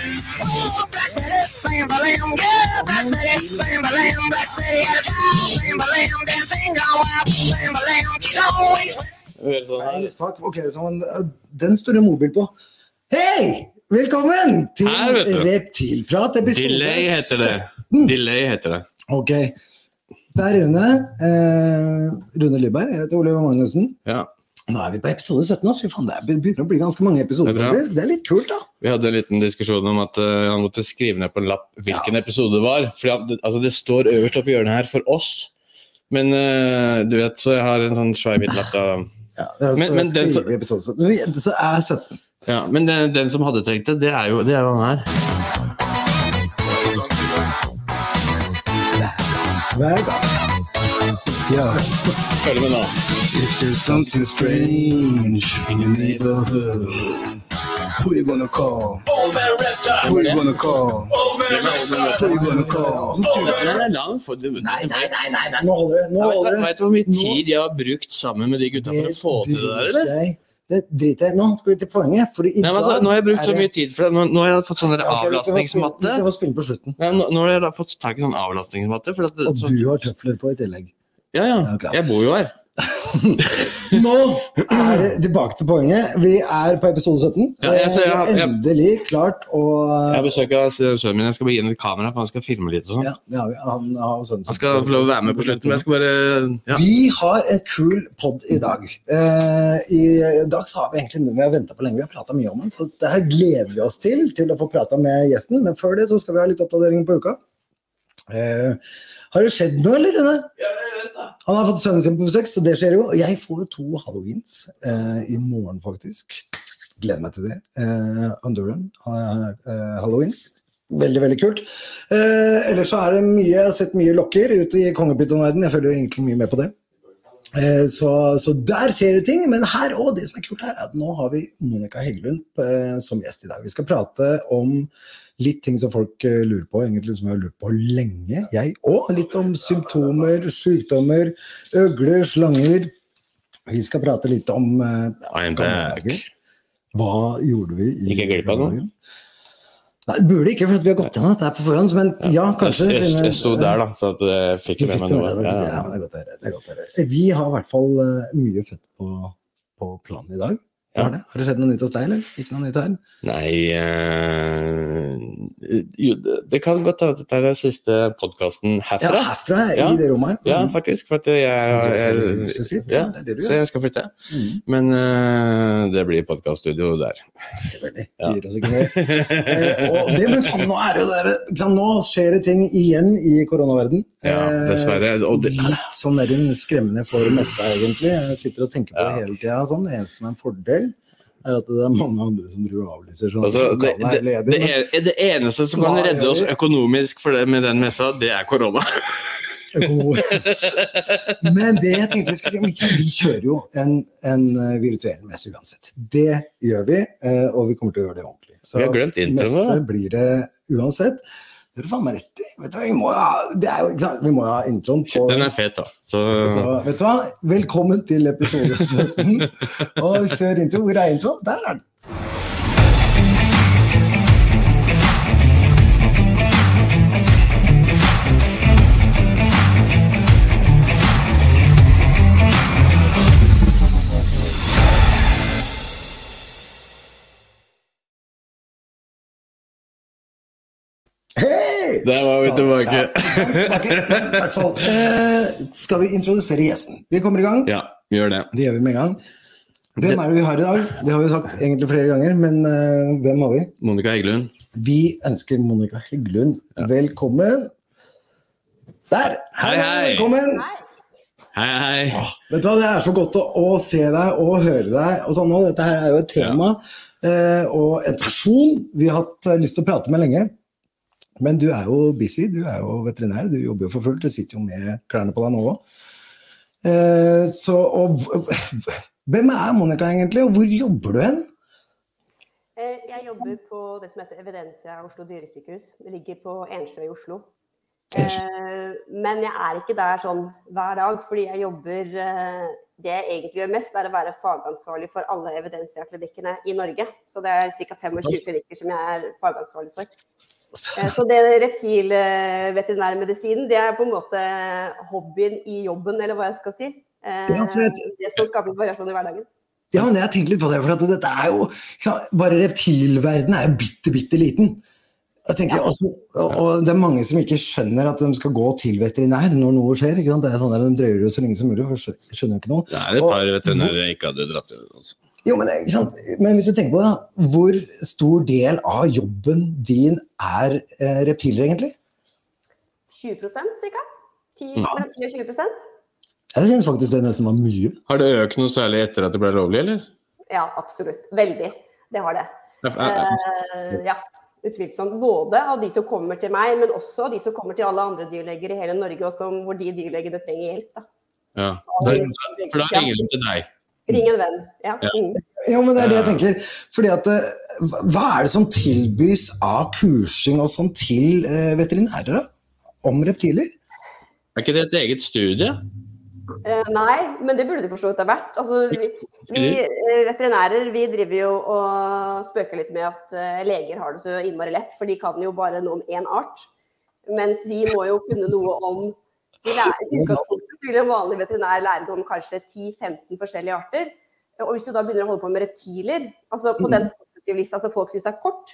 Black City, bam-ba-lam, yeah, Black City, bam-ba-lam, Black City at a time, bam-ba-lam, dancing gone wild, bam-ba-lam, she's always Hører her. Engelsk fuck. Ok, så man, den står det mobil på. Hei! Velkommen til Her, vet du. Reptilprat episode Delay heter det. 17. Delay heter det. Ok. Det er Rune. Eh, Rune Lyberg. Jeg heter Oliver Magnussen. Ja. Nå er vi på episode 17. Altså. Fy faen, det er- begynner å bli ganske mange episoder. Det er. Det er litt kult, da. Vi hadde en liten diskusjon om at uh, han måtte skrive ned på en lapp hvilken episode det var. For altså, det står øverst oppe i hjørnet her for oss. Men uh, du vet, så jeg har en sånn svær hvit lapp. da. Ja, Men- men den skriver som- episode Så Så er 17. Ja, men den, den som hadde trengt det, det er jo, det er jo han her. Hver gang. Ja. Følg med nå. If there's something strange in your neighborhood, who you gonna call? Who you gonna call? Who you gonna call? Nei, nei. Nei, nei, nei, nei, nei. nå holder det. Nå holder det. Vet du hvor mye tid jeg har brukt sammen med de gutta for å få til det der, eller? Det driter jeg i. Nå skal vi til poenget. Fordi i Nei, men altså, dag nå har jeg brukt så mye tid for det. Nå, nå har jeg fått sånn der Ja, ok, skal få avlastningsmatte. Vi skal få spille på slutten. Nå, nå har jeg da fått tak i sånn avlastningsmatte. For at, det- Og så, du har tøfler på i tillegg. Ja, Ja, ja. Jeg bor jo her. Nå er det tilbake til poenget. Vi er på episode 17. Ja, jeg har jeg- jeg- endelig klart å Jeg har besøk av sønnen min. Jeg skal bare gi ham et kamera, for han skal filme litt og sånn. ja, ja, han, han Han skal få lov å være med på slutten, men jeg skal bare ja. Vi har en kul pod i dag. Eh, I dag så har vi egentlig vi har venta på lenge. Vi har prata mye om den, så det her gleder vi oss til til å få prata med gjesten. Men før det så skal vi ha litt oppdatering på uka. Eh, har det skjedd noe, eller? Rune? Han har fått sønnen sin på besøk, så det skjer jo. Jeg får to halloweens eh, i morgen, faktisk. Gleder meg til det. Eh, Honduran eh, eh, halloweens. Veldig, veldig kult. Eh, ellers så er det mye, jeg har sett mye lokker ute i kongepytonverdenen. Jeg følger egentlig mye med på det. Eh, så, så der skjer det ting. Men her òg, det som er kult her, er at nå har vi Monica Heggelund eh, som gjest i dag. Vi skal prate om litt ting som folk eh, lurer på, egentlig som jeg har lurt på lenge, jeg òg. Litt om symptomer, sykdommer, øgler, slanger. Vi skal prate litt om uh. Hva gjorde vi i Gikk jeg glipp av noe? Nei, det burde ikke, for vi har gått gjennom dette på forhånd. Men ja, kanskje. Jeg, jeg, jeg sto der, da, så du jeg fikk du med meg noe. Ja, det er godt å høre. Vi har i hvert fall eh, mye fett på, på planen i dag. Ja. Har, det? har det skjedd noe nytt hos deg, eller? Ikke noe nytt her? Nei jo, det, kan godt hende at dette er den siste podkasten Ja, herfra. herfra, Ja. i det rommet her. Ja, Mm. faktisk. For jeg, jeg, sitt, ja, er så jeg skal flytte. Mm. Men eh, det blir podkaststudio der. Selvfølgelig. Ja. Gir oss ikke mer. Eh, og det, men faen, nå er det jo der, ikke sant, Nå skjer det ting igjen i koronaverden. Ja, dessverre. Og det, Litt sånn der en skremmende for messa, egentlig. Jeg sitter og tenker på det hele tida. Sånn. Det eneste som er en fordel, er at det er mange andre som driver og avlyser. Sånn, altså, det, det, det, det eneste som kan redde oss økonomisk for det, med den messa, det er korona. Men det jeg tenkte vi skulle si, vi- kjører jo en, en eh, virtuell messe uansett. Det gjør vi, eh, og vi kommer til å gjøre det ordentlig. Så messe blir det uansett. Det er faen meg rett i. Vet du hva, vi må jo ha, er? Vi må ha introen på Den er fet, da. Så, så vet du hva, velkommen til episode 17. Og kjør intro. Hvor er intro? Der er den. Der var vi tilbake. Ja, tilbake. I hvert fall. Eh, skal vi introdusere gjesten? Vi kommer i gang. Ja, gjør det. Det gjør vi med en gang. Hvem er det vi har i dag? Det har vi sagt egentlig flere ganger, men eh, hvem har vi? Monica Heggelund. Vi ønsker Monica Heggelund velkommen. Der! Hei, hei. Velkommen! Hei, hei. Vet du hva, Det er så godt å, å se deg og høre deg. og sånn. og Dette her er jo et tema eh, og en person vi har hatt eh, lyst til å prate med lenge. Men du er jo busy, du er jo veterinær, du jobber jo for fullt. Du sitter jo med klærne på deg nå òg. Eh, så, og hvem er Monica egentlig, og hvor jobber du hen? Eh, Jeg jobber på det som heter Evidensia Oslo dyresykehus. Det ligger på Ensjø i Oslo. Eh, men jeg er ikke der sånn hver dag, fordi jeg jobber eh, Det jeg egentlig gjør mest, er å være fagansvarlig for alle evidensia-klinikkene i Norge. Så det er ca. 25 klinikker som jeg er fagansvarlig for. Eh, Så det reptilveterinærmedisinen, det er på en måte hobbyen i jobben, eller hva jeg skal si. Eh, Ja, for jeg- Det som skaper variasjon i hverdagen. Ja, men jeg har tenkt litt på det, for at dette er jo Bare reptilverdenen er jo bitte, bitte liten. Jeg tenker, også, og, og det er mange som ikke skjønner at de skal gå til veterinær når noe skjer. ikke sant? Det er sånn der, De drøyer jo så lenge som mulig, for skjø- skjønner jo ikke noe. Det er et par veterinærer jeg ikke hadde dratt til. Altså. Jo, men, ikke sant? men hvis du tenker på det, hvor stor del av jobben din er eh, reptiler, egentlig? 20 ca. 10, Ja. mellom 10 og 20 Jeg syns faktisk det nesten var mye. Har det økt noe særlig etter at det ble lovlig, eller? Ja, absolutt. Veldig. Det har det. Eh, ja, utvilsomt. Både av de som kommer til meg, men også av de som kommer til alle andre dyrleger i hele Norge, og som, hvor de dyrlegene trenger hjelp. Da. Ja. For da ringer de til deg. Ring en venn. Ja. Ja. Mm. Ja, men det er det jeg tenker. Fordi at eh, hva- er det som tilbys av kursing og sånn til eh, veterinærer om reptiler? Er ikke det et eget studie? Eh, nei, men det burde det for så vidt ha vært. Altså, vi, vi eh, veterinærer vi driver jo og spøker litt med at eh, leger har det så innmari lett, for de kan jo bare noe om én art. Mens vi må jo kunne noe om de lærer, Vil en vanlig veterinær lære om kanskje 10-15 forskjellige arter. Og hvis du da begynner å holde på med reptiler, altså på den positive lista som folk syns er kort,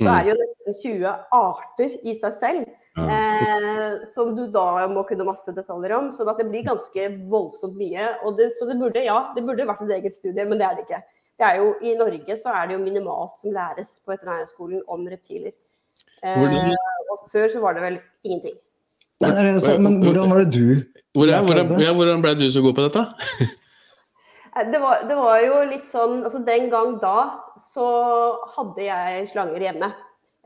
så er det jo nesten 20 arter i seg selv. Eh, som du da må kunne masse detaljer om. Så det blir ganske voldsomt mye. Og det, så det burde, ja, det burde vært et eget studie, men det er det ikke. Det er jo, I Norge så er det jo minimalt som læres på Veterinærhøgskolen om reptiler. Eh, og før så var det vel ingenting. Nei, det er så, men hvordan var det du Hvor er, hvordan, ja, hvordan ble du så god på dette? Eh, Det var, det var jo litt sånn altså Den gang da så hadde jeg slanger hjemme.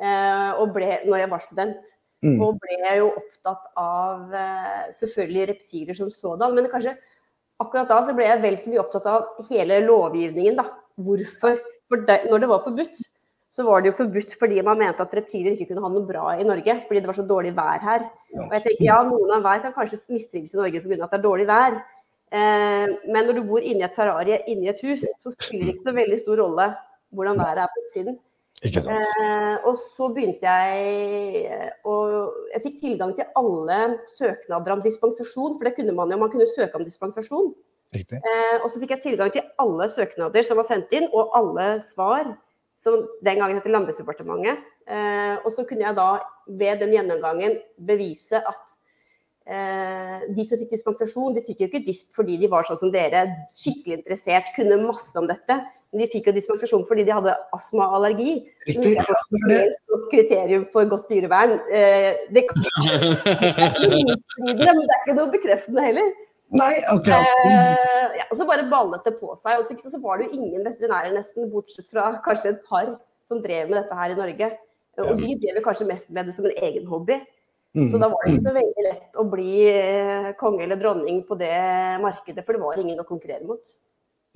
Eh, og ble, når jeg var student. Mm. Og ble jo opptatt av eh, selvfølgelig reptiler som sådan. Men kanskje akkurat da så ble jeg vel så mye opptatt av hele lovgivningen. da. Hvorfor? For det, når det var forbudt, så var det jo forbudt fordi man mente at reptiler ikke kunne ha noe bra i Norge. Fordi det var så dårlig vær her. Og jeg tenker, ja, Noen av hver kan kanskje mistrives i Norge pga. at det er dårlig vær. Eh, men når du bor inni et terrarie, inni et hus, så spiller det ikke så veldig stor rolle hvordan været er på utsiden. Ikke sant? Eh, og så begynte jeg eh, å Jeg fikk tilgang til alle søknader om dispensasjon, for det kunne man jo. Man kunne søke om dispensasjon. Eh, og så fikk jeg tilgang til alle søknader som var sendt inn, og alle svar, som den gangen het Landbruksdepartementet. Eh, og så kunne jeg da ved den gjennomgangen bevise at eh, de som fikk dispensasjon, de fikk jo ikke disp fordi de var sånn som dere, skikkelig interessert, kunne masse om dette. Men de fikk jo dispensasjon fordi de hadde astma og allergi. Riktig. ikke er Ja, det var det. et kriterium for godt dyrevern. Eh, det, kan, det er ikke noe bekreftende heller. Nei, akkurat. Eh, ja, og så bare ballet det på seg. Og så, så var det jo ingen veterinærer nesten, bortsett fra kanskje et par, som drev med dette her i Norge. Og de drev kanskje mest med det som en egen hobby. Mm. Så da var det ikke så veldig lett å bli eh, konge eller dronning på det markedet, for det var ingen å konkurrere mot.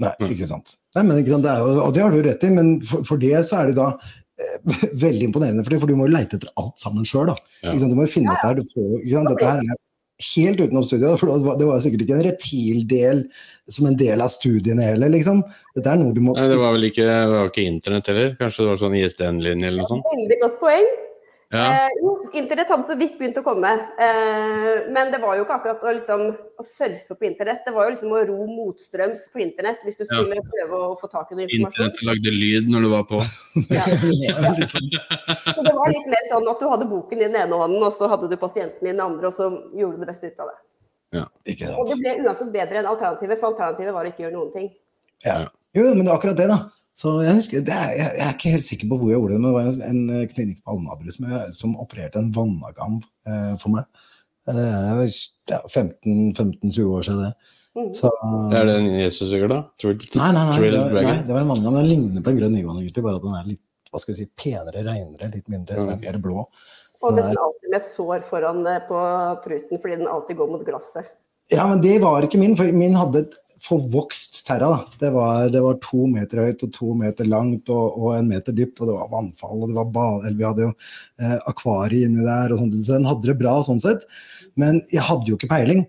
Nei, ikke sant. Nei, men ikke sant? Det er jo, og det har du rett i, men for, for det så er det da eh, veldig imponerende for det, for du må jo leite etter alt sammen sjøl. Ja. Du må jo finne dette her. Du får, ikke sant? Dette her er helt utenom studiet. For det var, det var sikkert ikke en reptildel som en del av studiene heller, liksom. Dette er noe du må Nei, det var vel ikke, det var ikke internett heller? Kanskje det var sånn ISDN-linje eller noe sånt? Veldig godt poeng. Ja. Eh, jo, internett hadde så vidt begynt å komme. Eh, men det var jo ikke akkurat å, liksom, å surfe på internett. Det var jo liksom å ro motstrøms på internett hvis du Ja. skulle prøve å få tak i noe informasjon. Internett lagde lyd når du var på. Ja. Så det var litt mer sånn at du hadde boken i den ene hånden, og så hadde du pasienten i den andre, og så gjorde du det beste ut av det. Ikke Og det ble uansett bedre enn alternativet, for alternativet var å ikke gjøre noen ting. Ja. Jo, men det er akkurat det, da. Så jeg husker, det er, jeg, jeg er ikke helt sikker på hvor jeg gjorde det, men det var en, en eh, klinikk på Alnabru som, som opererte en vannagam eh, for meg. Eh, Det var ja, 15-20 år siden det. Mhm. Så, Er det en Jesus-sikker, da? Tror? Nei, nei, nei, Thrill det var, nei, det var en vannagam. Den ligner på en grønn nygående, egentlig, bare at den er litt hva skal vi si, penere, reinere, litt mindre, mm. mer blå. Og nesten alltid med et sår foran eh, på truten fordi den alltid går mot glasset. Ja, men det var ikke min, for min hadde et forvokst terra. Det, var, det var to meter høyt og to meter langt og, og en meter dypt, og det var vannfall, og det var vi hadde jo eh, akvariet inni der, og sånt, så den hadde det bra sånn sett. Men jeg hadde jo ikke peiling.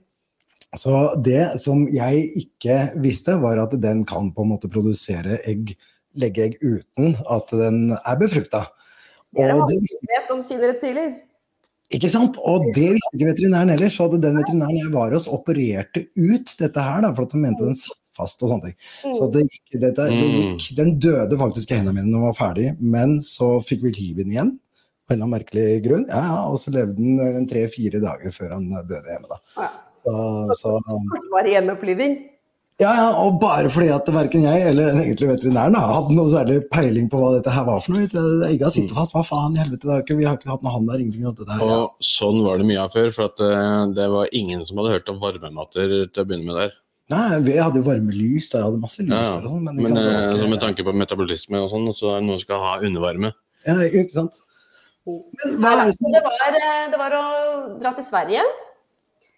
Så det som jeg ikke visste, var at den kan på en måte produsere egg, legge egg uten at den er befrukta. Det er det som vet om sine reptiler. Ikke sant? Og det visste ikke veterinæren heller, så hadde den veterinæren jeg var hos, opererte ut dette her, da, for at han mente den satt fast og sånne ting. Så det gikk, dette, det gikk, den døde faktisk i hendene mine når den var ferdig, men så fikk vi liv i den igjen. På en eller annen merkelig grunn. Ja, ja, og så levde den en tre-fire dager før han døde hjemme. da. Ja. Så, så, Kortvarig hjemmeoppliving. Ja, ja, og bare fordi at verken jeg eller den egentlige veterinæren har hatt noe særlig peiling på hva dette her var for noe. Egga sitter fast, hva faen i helvete, det har ikke, vi har ikke hatt noe han der, ingenting av dette her. Ja. Og sånn var det mye av før, for at eh, det var ingen som hadde hørt om varmematter til å begynne med der. Nei, vi hadde jo varmelys der, hadde masse lys Ja, der og sånn, men, Men sant, eh, ikke- med tanke på metabolisme og sånn, så er det noen som skal ha undervarme. Ja, ikke sant? Men hva er det som det, var, eh, det var å dra til Sverige.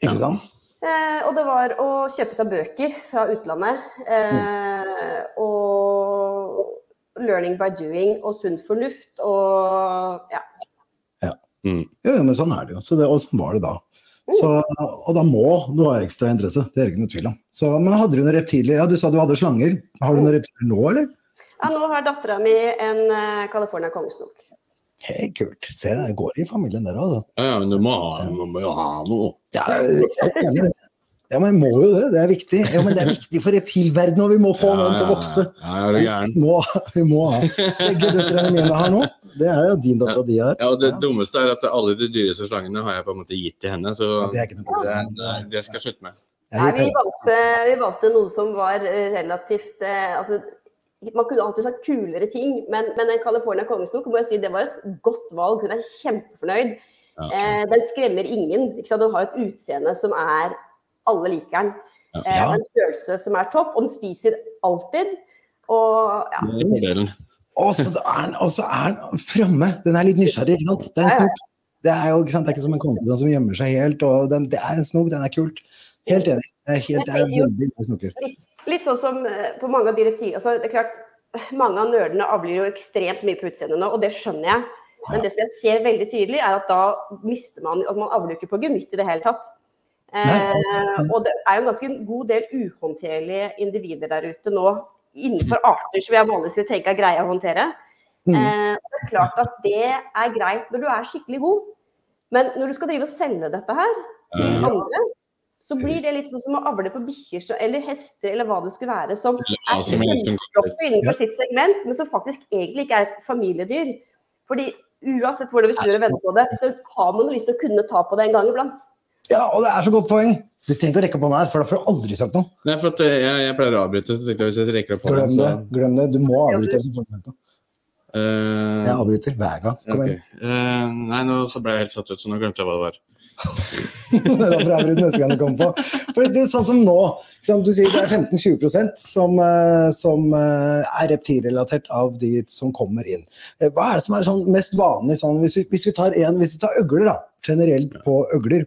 Ikke sant? Eh, og det var å kjøpe seg bøker fra utlandet. Eh, og learning by doing og sunn fornuft og ja. Mm. Jo, jo, men sånn er det jo. Så det, og sånn var det da. Så, og da må du ha ekstra interesse, det er det ikke noe tvil om. Så, men hadde du noen reptiler? Ja, du sa du hadde slanger. Har du noen reptiler nå, eller? ja nå har dattera mi en eh, California kongesnok. Hei, kult. Se, det går i familien der, altså. Ja, ja, men du må ha, du må jo ha noe. Ja, jeg er det. Ja, men jeg må jo det. Det er viktig. Ja, men det er viktig for reptilverdenen, og vi må få noen til å vokse. Ja, ja, er du? Vi må, vi må ha. Begge døtrene mine har nå. Det er jo din datter og de har. Ja, og det dummeste er at alle de dyreste slangene har jeg på en måte gitt til henne, så Ja, det er ikke noe det, det, det skal jeg slutte med. Nei, vi, valgte, vi valgte noe som var eh, relativt eh, altså, Man kunne alltid sagt kulere ting, men, men en California kongesnok må jeg si, det var et godt valg. Hun er kjempefornøyd. Okay. Eh, den skremmer ingen. Ikke sant? Den har et utseende som er Alle liker den. Ja. Eh, En størrelse som er topp, og den spiser alltid. Og ja, Det er. Og så er den, er den framme. Den er litt nysgjerrig, ikke sant. Det er en snok. Det er jo ikke sant, det er ikke som en konge som gjemmer seg helt. og den, Det er en snok, den er kult. Helt enig. Det er helt, det er veldig i snoker. Litt, sånn som eh, på mange av de reptiler altså, det er klart, Mange av nerdene avler jo ekstremt mye på utseendet nå, og det skjønner jeg. Men det som jeg ser veldig tydelig, er at da mister man at Man avler ikke på gemytt i det hele tatt. Eh, og det er jo en ganske god del uhåndterlige individer der ute nå innenfor arter som jeg vanligvis vil tenke er greie å håndtere. Mm. Eh, og det er klart at det er greit når du er skikkelig god, men når du skal drive og selge dette her til andre, så blir det litt sånn som å avle på bikkjer eller hester eller hva det skulle være, som er kjempeflotte innenfor sitt segment, men som faktisk egentlig ikke er et familiedyr. Fordi uansett hvordan vi snur og vender på det, så har man lyst til å kunne ta på det en gang iblant. Ja, og det er så godt poeng! Du trenger ikke å rekke opp hånda her, for da får du aldri sagt noe. Nei, for at eh, jeg, jeg pleier å avbryte, så tenkte jeg hvis jeg rekker opp Glem hånden, det. så glem det. Du må avbryte. så får du sagt eh, Jeg avbryter hver gang. Kom igjen. Uh, nei, nå så ble jeg helt satt ut, så nå glemte jeg hva det var. Da får jeg avbryte neste gang du kommer på. For det er sånn som nå. Ikke sant? Du sier det er 15-20% som, eh, som eh, er reptilrelatert av de som kommer inn. Eh, Hva er det som er sånn mest vanlig sånn, hvis, vi, hvis, vi tar en, hvis vi tar øgler, da, generelt på øgler.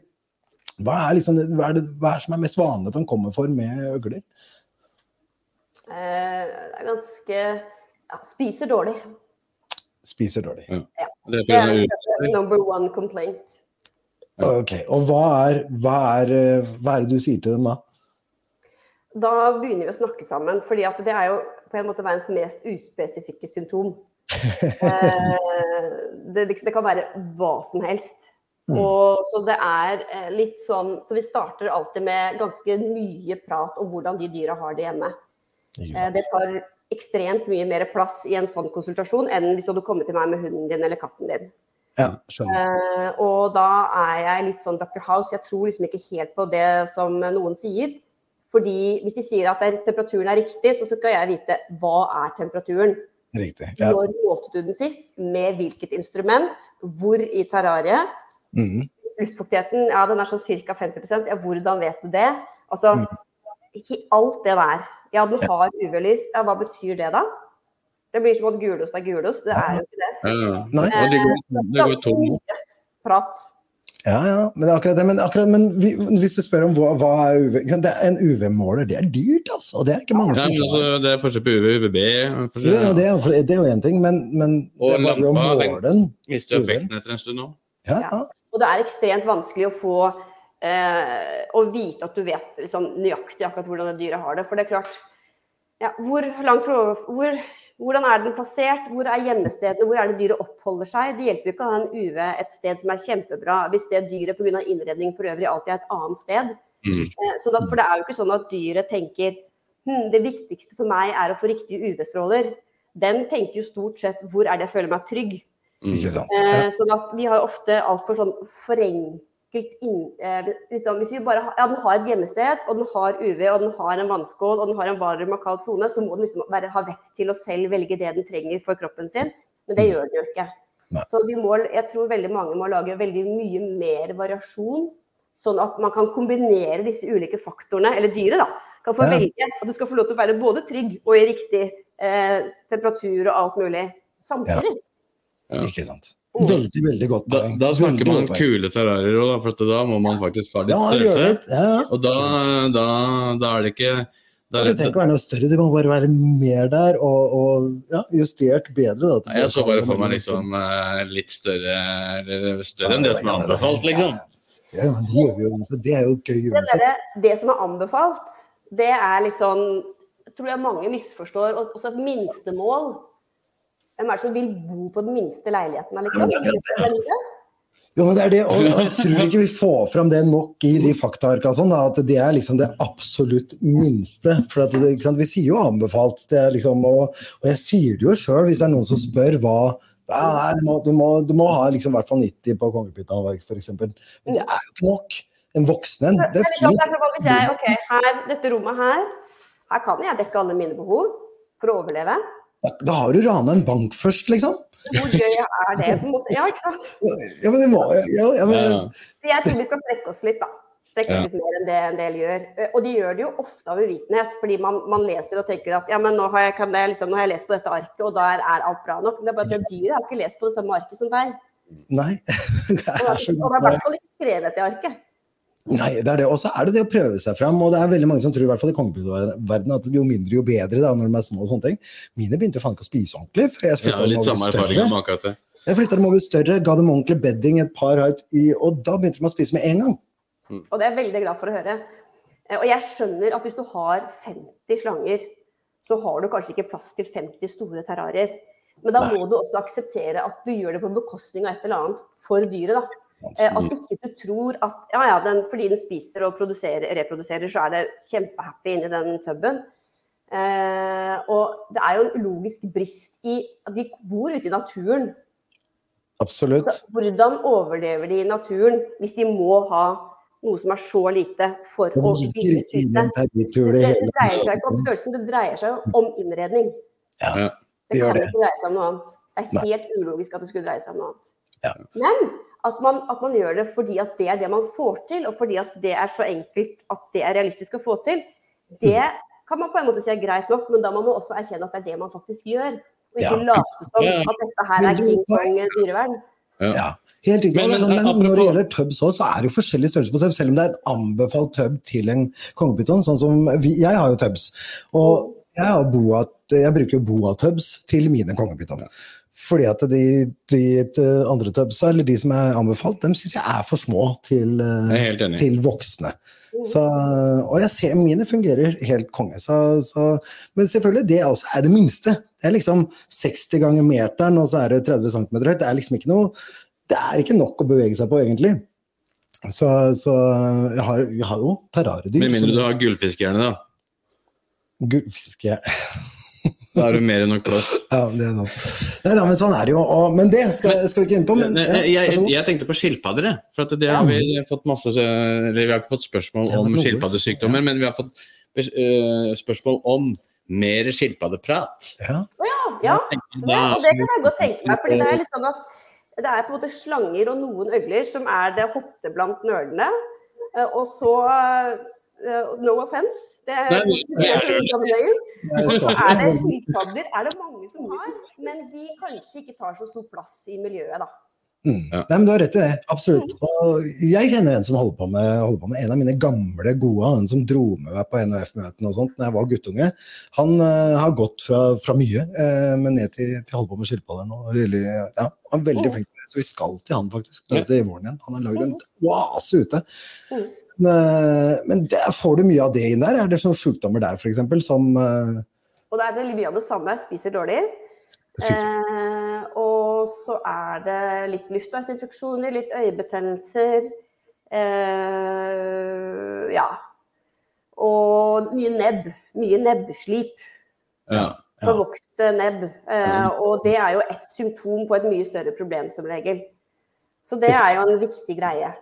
Hva er, liksom, det- hva, er det, hva er det som er mest vanlig at de kommer for med øgler? Eh, det er ganske ja, Spiser dårlig. Spiser dårlig. Det er Det er u- number one complaint. Ok, Og hva er, hva, er, eh, hva er det du sier til dem da? Da begynner vi å snakke sammen, fordi det er jo på en måte verdens mest uspesifikke symptom. Eh, det, det kan være hva som helst. Og, så det er eh, litt sånn Så vi starter alltid med ganske mye prat om hvordan de dyra har det hjemme. Eh, det tar ekstremt mye mer plass i en sånn konsultasjon enn hvis du hadde kommet til meg med hunden din eller katten din. Ja, skjønner. Eh, og da er jeg litt sånn Dr. House, jeg tror liksom ikke helt på det som noen sier. Fordi hvis de sier at er, temperaturen er riktig, så skal jeg vite hva er temperaturen. Riktig. Ja. Når målte du den sist? Med hvilket instrument? Hvor i terrariet? Mm. Luftfuktigheten, ja den er sånn ca. 50 Ja, hvordan vet du det? Altså, ikke alt det der. Ja, du har UV-lys. Ja, hva betyr det da? Det blir som at gulost er gulost. Det er jo ikke det. Ja, ja. Nei. Eh, det går, det går tom. prat. Ja, ja, men akkurat det. Men, akkurat, men vi, hvis du spør om hva, hva er UV det er En UV-måler, det er dyrt, altså. Og det er ikke mange Ja, som altså, det er forskjell på UV og UVB. forskjell- ja, ja, det, er, det er jo én ting, men, men det Og er bare lampa, å måle den. Mister effekten etter en stund nå. Ja, ja. Og det er ekstremt vanskelig å få eh, å vite at du vet liksom, nøyaktig akkurat hvordan det dyret har det. For det er klart ja, hvor langt fra hvor, Hvordan er den plassert? Hvor er gjemmestedene? Hvor er det dyret oppholder seg? Det hjelper jo ikke å ha en UV et sted som er kjempebra, hvis det dyret pga. innredning for øvrig alltid er et annet sted. Mm. Eh, Så da, for det er jo ikke sånn at dyret tenker hm, det viktigste for meg er å få riktige UV-stråler. Den tenker jo stort sett hvor er det jeg føler meg trygg. Mm. Ikke sant. Ja. Eh, sånn at vi har ofte altfor sånn forenkelt inn, eh, liksom, Hvis vi bare har, ja, den har et gjemmested, og den har UV, og den har en vannskål, og den har en varm og kald sone, så må den liksom bare ha vett til å selv velge det den trenger for kroppen sin. Men det gjør den jo ikke. Nei. Så vi må, jeg tror veldig mange må lage veldig mye mer variasjon, sånn at man kan kombinere disse ulike faktorene, eller dyret, da. Kan få Ja. velge at du skal få lov til å være både trygg og i riktig eh, temperatur og alt mulig samtidig. Ja. Ikke sant. Veldig, veldig godt poeng. da snakker Veldig man kule terrarier òg, for da må man faktisk ha litt Ja, størrelse. det. Ja. Og da, da, da er det ikke da er Det det, trenger ikke være noe større, det må bare være mer der og, og ja, justert bedre. Da, Jeg så bare for meg liksom eh, litt større eller større enn det som er anbefalt, liksom. Ja, ja, det, gjør vi jo, så det er jo gøy det, uansett. Det, det som er anbefalt, det er liksom tror jeg mange misforstår. Også et minstemål. Hvem er det som vil bo på den minste leiligheten? Liksom? Jo, men det er det, og jeg tror ikke vi får fram det nok i de faktaarka, sånn, at det er liksom det absolutt minste. For at det, ikke sant? Vi sier jo anbefalt, det er liksom, og, og jeg sier det jo sjøl hvis det er noen som spør hva nei, du, må, du, må, du må ha liksom, i hvert fall 90 på kongepytta f.eks. Men det er jo ikke nok. En voksen en, det er fint. hvis jeg, ok, her, dette rommet her, her kan jeg dekke alle mine behov for å overleve. Da, da har du rana en bank først, liksom. Hvor gøy er det? på en måte? Ja, ikke sant? Ja, men det må ja, ja, Ja, men. Så jeg tror vi skal strekke oss litt, da. Strekke oss Ja. litt mer enn det en del gjør. Eh, Og de gjør det jo ofte av uvitenhet, fordi man, man leser og tenker at ja, men nå har, jeg, kan jeg, liksom, nå har jeg lest på dette arket, og der er alt bra nok. Men det er bare at det dyret har ikke lest på det samme arket som deg. Nei. Det er så det er i hvert fall ikke skrevet i arket. Nei, det er det. Og så er det det å prøve seg fram. Og det er veldig mange som tror i hvert fall i kongepyttverdenen at jo mindre, jo bedre da, når de er små og sånne ting. Mine begynte jo faen ikke å spise ordentlig. For jeg ja, litt samme erfaring større. med akkurat det. Jeg flytta dem over større, ga dem ordentlig bedding, et par height i, og da begynte de å spise med en gang. Og det er jeg veldig glad for å høre. Eh, Og jeg skjønner at hvis du har 50 slanger, så har du kanskje ikke plass til 50 store terrarier. Men da må du også akseptere at du gjør det på bekostning av et eller annet for dyret. da. Eh, At ikke du tror at ja, ja, den, fordi den spiser og reproduserer, så er det kjempehappy inni den tuben. Eh, og det er jo en logisk brist i at de bor ute i naturen. Absolutt. Så hvordan overlever de i naturen hvis de må ha noe som er så lite for å spise? Det, det dreier seg ikke om størrelsen, det dreier seg om innredning. Ja, Ja. Det Det gjør kan det. ikke dreie seg om noe annet. Det er Nei. helt ulogisk at det skulle dreie seg om noe annet. Ja. Men at man, at man gjør det fordi at det er det man får til, og fordi at det er så enkelt at det er realistisk å få til, det Mm. kan man på en måte si er greit nok, men da må man også erkjenne at det er det man faktisk gjør. Og Ja. ikke late som at dette her er King Kong dyrevern. Ja, helt riktig. Men- Men, men, men, når det gjelder tubs også, så er det jo forskjellig størrelse på tubs. Selv om det er et anbefalt tub til en kongepyton. Sånn som vi, jeg har jo tubs. Og jeg, og boa, jeg bruker boa-tubs til mine kongepyton. Fordi at de, de, de andre tubsa, eller de som er anbefalt, dem syns jeg er for små til, er til voksne. Så, og jeg ser mine fungerer helt konge. Så, så, men selvfølgelig, det også er det minste. Det er liksom 60 ganger meteren, og så er det 30 cm høyt. Det er liksom ikke noe Det er ikke nok å bevege seg på, egentlig. Så, så jeg, har, jeg har jo terrariedyr. Med mindre du har gullfiskhjerne, da. Gullfiske Da har du mer enn nok plass. Ja, det er noe. Nei da, men sånn er det jo. Og, men det skal, skal vi ikke inn på. Men, ja, jeg, jeg tenkte på skilpadder, jeg. For at det har vi fått masse Eller vi har ikke fått spørsmål om skilpaddesykdommer, men vi har fått eh, spørsmål om mer skilpaddeprat. ja. Ja, Ja, og det kan jeg godt tenke meg. fordi det er litt sånn at det er på en måte slanger og noen øgler som er det hotte blant nerdene. Eh, Og så eh, No offence. Det er, Nei, det er Så er det skilpadder er det mange som har, men de kanskje ikke tar så stor plass i miljøet, da. Mm. Ja. Nei, men Du har rett i det, absolutt. Og jeg kjenner en som holder på med, holder på med en av mine gamle gode, han som dro med meg på NHF-møtene og sånt da jeg var guttunge. Han uh, har gått fra, fra mye, uh, men ned til, til holde på med skilpadder nå. Really, ja, han er veldig flink til det, så vi skal til han faktisk Ja. til våren igjen. Han har lagd en oase ute. Mm. Men, uh, men der får du mye av det inn der. Er det sånne sykdommer der f.eks. som Og da er det mye av det samme. Spiser dårlig. spiser- Eh, og så er det litt luftveisinfeksjoner, litt øyebetennelser. Eh, ja. Og mye nebb. Mye nebbslip. Ja. Ja. Forvokste nebb. Eh, og det er jo et symptom på et mye større problem som regel. Så det er jo en viktig greie.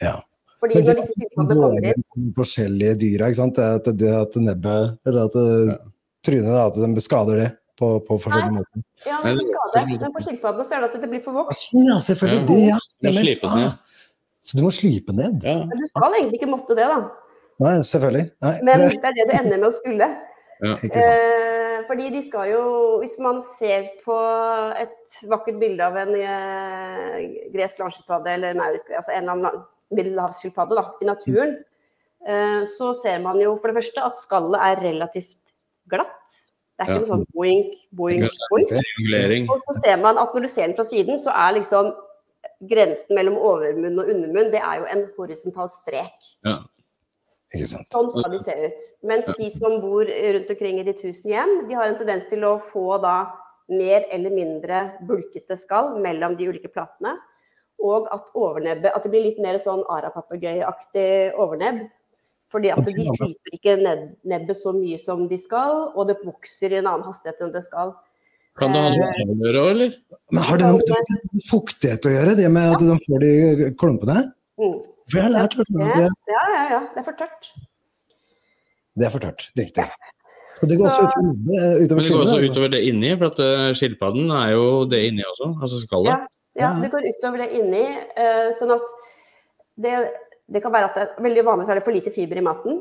Ja. Fordi Men det når disse symptomene kommer inn forskjellige dyra, ikke sant? Det at, det at nebbet, eller at det, trynet, at de skader det på, på forskjellige måter. Ja, Men- det er skade. Men på skilpaddene så er det at det blir for vokst. ja, selvfølgelig. Det, ja, stemmer. Ah, så du må slipe ned? ja. Men du skal egentlig ikke måtte det, da. Nei, selvfølgelig. Nei, Men det, det er det du ender med å skulle. Ja. Eh, fordi de skal jo Hvis man ser på et vakkert bilde av en eh, gresk landskilpadde eller maurisk, altså en eller annen middelhavsskilpadde da, i naturen, eh, så ser man jo for det første at skallet er relativt glatt. Det er ikke noe sånn boink, boink, boink. Og så ser man at når du ser den fra siden, så er liksom grensen mellom overmunn og undermunn, det er jo en horisontal strek. Ja. Sånn skal de se ut. Mens de som bor rundt omkring i de tusen hjem, de har en tendens til å få da mer eller mindre bulkete skall mellom de ulike platene. Og at overnebbet At det blir litt mer sånn arapapegøyeaktig overnebb. Fordi at de sliper ikke ned, nebbet så mye som de skal, og det vokser i en annen hastighet enn det skal. Kan det ha noe med det å gjøre òg, eller? Men har det noe med fuktighet å gjøre, det med at de får de klumpene? Mm. For jeg har lært det, ja, ja, ja. Det er for tørt. det er for tørt. Riktig. Så det går også utover, utover, Men det går også altså. utover det inni, for at eh, skilpadden er jo det inni også, altså skallet. Ja, ja, det går utover det inni. eh, sånn at det, det kan være at det er veldig vanlig så er det for lite fiber i maten.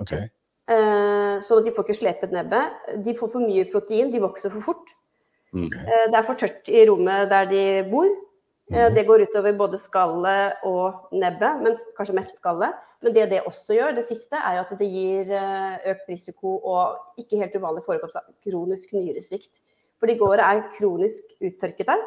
Okay. eh, sånn at de får ikke slepet nebbet. De får for mye protein, de vokser for fort. Okay. Eh, det er for tørt i rommet der de bor. Eh, det går utover både skallet og nebbet, men kanskje mest skallet. Men det det også gjør, det siste, er jo at det gir eh, økt risiko og ikke helt uvanlig forekomst av kronisk nyresvikt. For de gårde er kronisk uttørkete,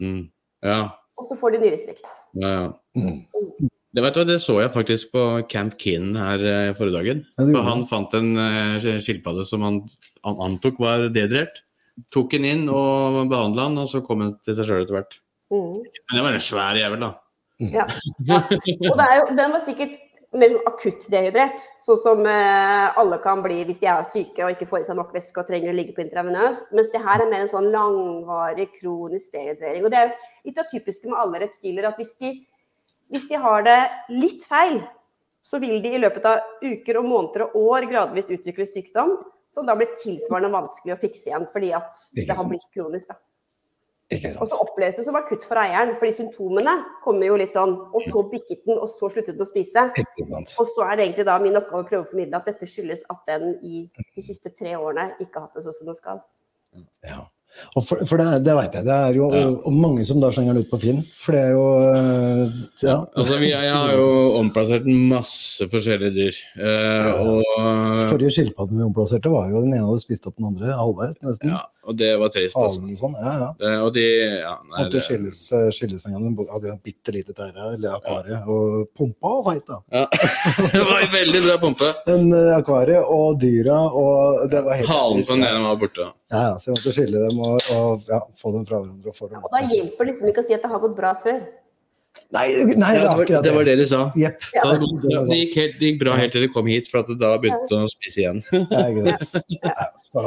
Mm. Ja. og så får de nyresvikt. ja, ja. Mm. Det, vet du, det så jeg faktisk på Camp Kinn her eh, forrige dagen. Ja, For han fant en eh, skilpadde som han, han antok var dehydrert. Tok den inn og behandla den, og så kom den til seg sjøl etter hvert. Mm. Men det var en svær jævel, da. Ja. ja. Og det er jo, den var sikkert mer sånn akutt dehydrert, sånn som eh, alle kan bli hvis de er syke og ikke får i seg nok væske og trenger å ligge på intravenøst. Mens det her er mer en sånn langvarig kronisk dehydrering. Og det er litt av typiske med alle reptiler at hvis de, hvis de har det litt feil, så vil de i løpet av uker og måneder og år gradvis utvikle sykdom, som da blir tilsvarende vanskelig å fikse igjen fordi at det har blitt kronisk. da. Og så oppleves det som akutt for eieren, fordi symptomene kommer jo litt sånn Og så bikket den, og så sluttet den å spise. Og så er det egentlig da min oppgave å prøve å formidle at dette skyldes at den i de siste tre årene ikke har hatt det sånn som den skal. Ja. Og for, for det, det veit jeg. Det er jo Ja. mange som da slenger den ut på Finn. For det er jo eh, Ja. Altså, vi, jeg har jo omplassert masse forskjellige dyr. Eh, og, Forrige skilpadden vi omplasserte, var jo den ene hadde spist opp den andre halvveis, nesten. ja, og det var trist, altså. Halen sånn. Ja, ja. Det, og de ja, nei, Måtte det, skilles, eh, skilles med en gang. Hadde jo en bitte lite tære, eller akvarie, og pumpa og feit, da. ja. det var en veldig bra pumpe. En akvarie og dyra, og det var helt Halen på den ene var borte. Ja, ja, så vi måtte skille dem og, å ja, få dem fra hverandre. Og få dem Og da hjelper det liksom ikke å si at det har gått bra før. Nei, nei, det var, det var det de sa. Yep. Ja. Da, det, gikk helt, det gikk bra helt til de kom hit, for at da begynte de å spise igjen. Ja. Ja, så,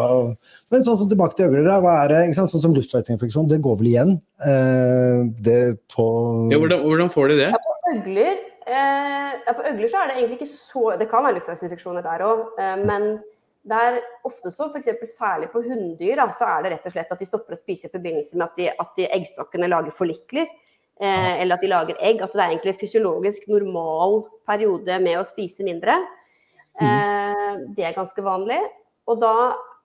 men sånn som tilbake til øgler, da, hva er det, ikke sant? sånn som luftveisinfeksjon, det går vel igjen? Eh, det på Ja, hvordan, hvordan får de det? Ja, på øgler, eh, ja, på øgler så er det egentlig ikke så Det kan være luftveisinfeksjoner der òg, eh, men det er ofte så, f.eks. særlig på hunndyr, så er det rett og slett at de stopper å spise i forbindelse med at, de, at de eggstokkene lager forlikler. Eh, eller at de lager egg. At det er egentlig fysiologisk normal periode med å spise mindre. Eh, det er ganske vanlig. Og da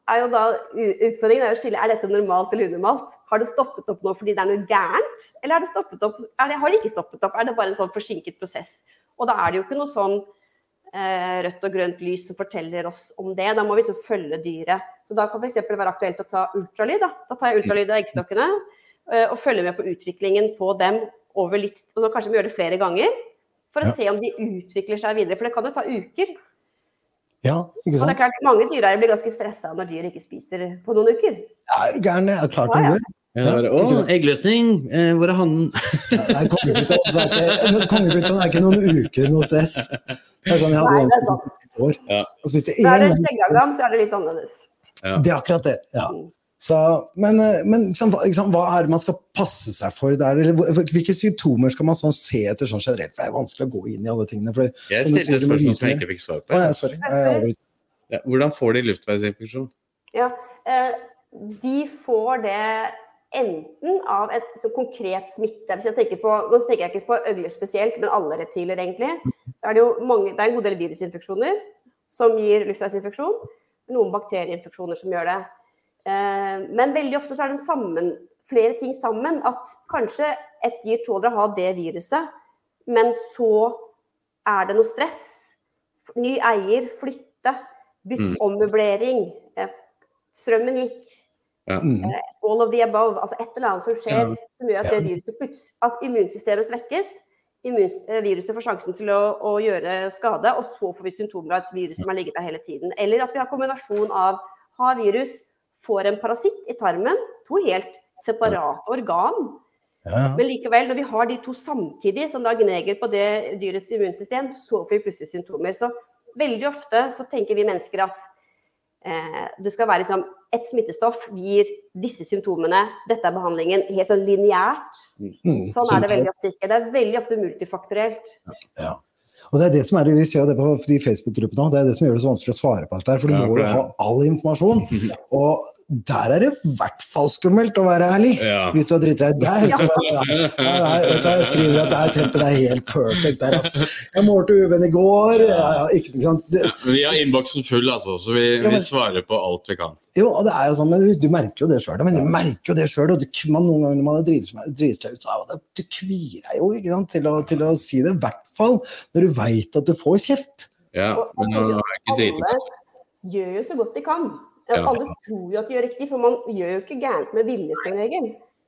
er jo da utfordringen er å skille er dette normalt eller unormalt. Har det stoppet opp nå fordi det er noe gærent, eller er det stoppet opp, er det, har det ikke stoppet opp? Er det bare en sånn forsinket prosess? Og da er det jo ikke noe sånn rødt og grønt lys som forteller oss om det. Da må vi liksom følge dyret. Så da kan det f.eks. være aktuelt å ta ultralyd. Da, da tar jeg ultralyd av eggstokkene eh, og følger med på utviklingen på dem over litt Og nå kanskje vi gjør det flere ganger for å Ja. se om de utvikler seg videre. For det kan jo ta uker. Ja, ikke sant? Og det er klart, mange dyreeiere blir ganske stressa når dyr ikke spiser på noen uker. Er du gæren? Jeg er klart Ja, det ja. gjør. Ja, bare, Å, eggløsning! Eh, hvor er hannen? Nei, Kongepyton er ikke- er ikke noen uker noe stress. Det er sånn jeg hadde Nei, det er sant. år. Ja. Og spiste er det gang. skjeggagam, så er det litt annerledes. Det er akkurat det. ja. Mm. Så, men eh, men liksom, liksom, hva er det man skal passe seg for der? Eller hvilke symptomer skal man sånn se etter sånn generelt? For det er vanskelig å gå inn i alle tingene. For, Jeg stilte et spørsmål som jeg ikke fikk svar på. Ah, ja, sorry. Ja, hvordan får de luftveisinfeksjon? Ja, eh, de får det enten av et så konkret smitte. Hvis jeg tenker på, nå tenker jeg ikke på øgler spesielt, men alle reptiler egentlig. Så er det jo mange, det er en god del virusinfeksjoner som gir luftveisinfeksjon. Noen bakterieinfeksjoner som gjør det. Eh, men veldig ofte så er det sammen, flere ting sammen. At kanskje et dyr tåler å ha det viruset, men så er det noe stress. Ny eier, flytte, bytte Mm. ommøblering. eh, Strømmen gikk. Mm. All of the above. Altså et eller annet som skjer Ja. som gjør at, viruset at immunsystemet svekkes. Immun, eh, viruset får sjansen til å, å gjøre skade, og så får vi symptomer av et virus som har ligget der hele tiden. Eller at vi har kombinasjon av har virus, får en parasitt i tarmen, to helt separate organ. Ja, ja. Men likevel, når vi har de to samtidig, som da gneger på det dyrets immunsystem, så får vi plutselig symptomer. Så veldig ofte så tenker vi mennesker at eh, det skal være liksom et smittestoff gir disse symptomene, dette er behandlingen, helt sånn lineært. Mm. Sånn er det veldig ofte ikke. Det er veldig ofte multifaktorelt. Ja. Og det er det som er det, Vi ser jo det på de Facebook-gruppene det er det som gjør det så vanskelig å svare på dette. her, For du må jo ha all informasjon. Og der er det i hvert fall skummelt å være ærlig. Ja. Hvis du har drittlei der. Så bare, nei, vet du, jeg skriver at det er tempen er helt perfect der, altså. Jeg målte UV-en i går. Ja, ja, ikke, ikke sant? Det, Vi har innboksen full, altså, så vi, Ja, men- vi svarer på alt vi kan. jo, og det er jo sånn, men du, du merker jo det sjøl. Men du merker jo det sjøl. Og du, man, noen ganger når man driter seg- ut, så er det, du kvier deg jo ikke sant, til å, til å si det. I hvert fall når du veit at du får kjeft. Ja, men nå er jeg ikke driti Alle gjør jo så godt de kan. Ja. Alle tror jo at de gjør riktig, for man gjør jo ikke gærent med vilje som regel.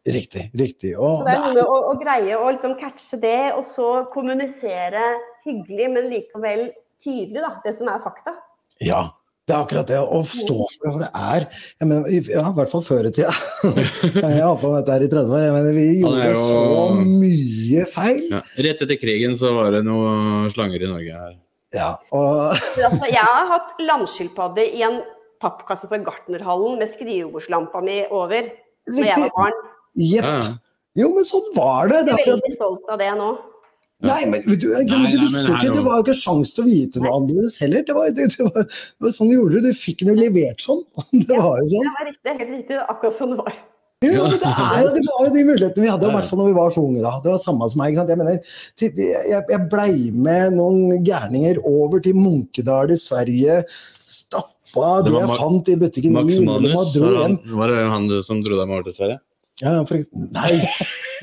Riktig. riktig. Og Så det er noe med å, å greie å liksom catche det, og så kommunisere hyggelig, men likevel tydelig, da, det som er fakta. Ja, det er akkurat det. Å stå for det. For det er jeg mener, i- ja, I hvert fall før i tida. Jeg har på meg dette her i 30 år. Jeg mener, vi gjorde jo- så mye feil. Ja. Rett etter krigen så var det noen slanger i Norge her. Ja, og altså, jeg har hatt landskilpadde i en pappkasse fra Gartnerhallen med skrivebordslampa mi over da jeg var barn. Jepp. Jo, men sånn var det. det Jeg er veldig stolt av det nå. Nei, men du, du, du visste jo ikke, det var jo ikke sjans til å vite noe annerledes heller. Det var, det, det var, det var sånn du gjorde det. Du fikk den jo levert sånn. Det var jo sånn. Det var riktig, helt riktig, akkurat sånn det var. Ja, men det, er jo, det var jo de mulighetene vi hadde, i hvert fall når vi var så unge. da. Det var samme som meg. ikke sant? Jeg mener, jeg, jeg blei med noen gærninger over til Munkedal i Sverige. Stappa Det det jeg fant i butikken Max min. Manus, var, han, var det han du- som dro deg med over til Sverige? Ja, for, nei.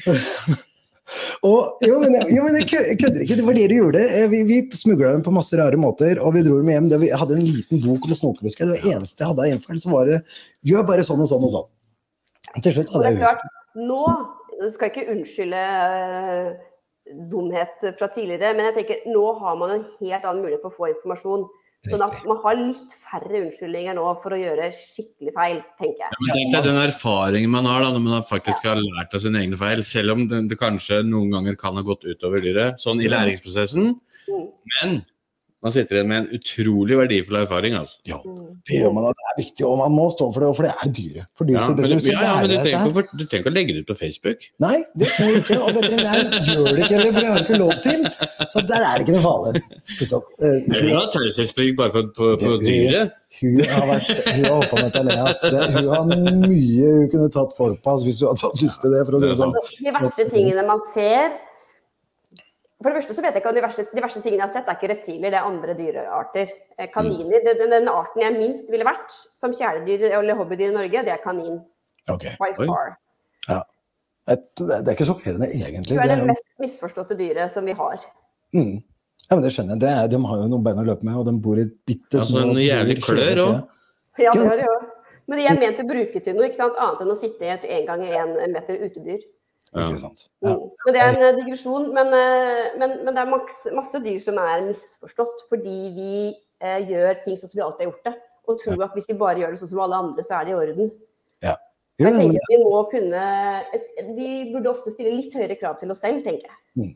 og, jo, men, jeg- jo, men jeg kødder ikke. Det var det du gjorde. Eh, Vi, vi smugla dem på masse rare måter, og vi dro dem hjem. Det, vi hadde en liten bok om snokebusker. Det var eneste jeg hadde av innfall, Så var det gjør bare sånn og sånn og sånn. Til slutt hadde jeg klart, nå jeg ikke unnskylde eh, dumhet fra tidligere, men jeg tenker nå har man en helt annen mulighet på å få informasjon. Sånn at man har litt færre unnskyldninger nå for å gjøre skikkelig feil, tenker jeg. Ja, Men tenk deg den erfaringen man har da, når man faktisk har lært av sine egne feil, selv om det, det kanskje noen ganger kan ha gått utover dyret, sånn i læringsprosessen. Mm. Men man sitter igjen med en utrolig verdifull erfaring. altså. Ja, Mm. det gjør man, og det er viktig, og man må stå for det, for det er dyre. For dyre Ja, men, du, ja, ja, men du, trenger ikke, å for- du trenger ikke å legge det ut på Facebook. Nei, det må du ikke, og veterinæren gjør det ikke heller, for det har ikke lov til. Så der er det ikke noe farlig. Pluss eh, Hun har taushetsplikt bare for, for Det- dyret. Hun har vært, hun har holdt på med Taleas. Det- Hun har mye hun kunne tatt folk på altså, hvis hun hadde hatt lyst til det. For å det sånn. De verste tingene man ser, For det første så vet jeg ikke de verste, de verste tingene jeg har sett, er ikke reptiler, det er andre dyrearter. Eh, Kaniner. Mm. den, den arten jeg minst ville vært som kjæledyr eller hobbydyr i Norge, det er kanin. Ok. By far. Ja. det er ikke sjokkerende, egentlig. Det er Det det er, mest misforståtte dyret som vi har. mm. ja, men det skjønner jeg. Det er, de har jo noen bein å løpe med, og de bor i bitte Altså, en jævlig bur hele klør òg. Ja, det er det òg. Men de er ment å bruke til noe, ikke sant? annet enn å sitte i et en gang en meter utedyr. Ja. Ikke sant. Ja. Mm. Men det er en eh, digresjon. Men, eh, men, men det er masse, masse dyr som er misforstått fordi vi eh, gjør ting sånn som vi alltid har gjort det. Og tror at hvis vi bare gjør det sånn som alle andre, så er det i orden. Jo, Jeg men, tenker at Vi må kunne Vi burde ofte stille litt høyere krav til oss selv, tenker jeg.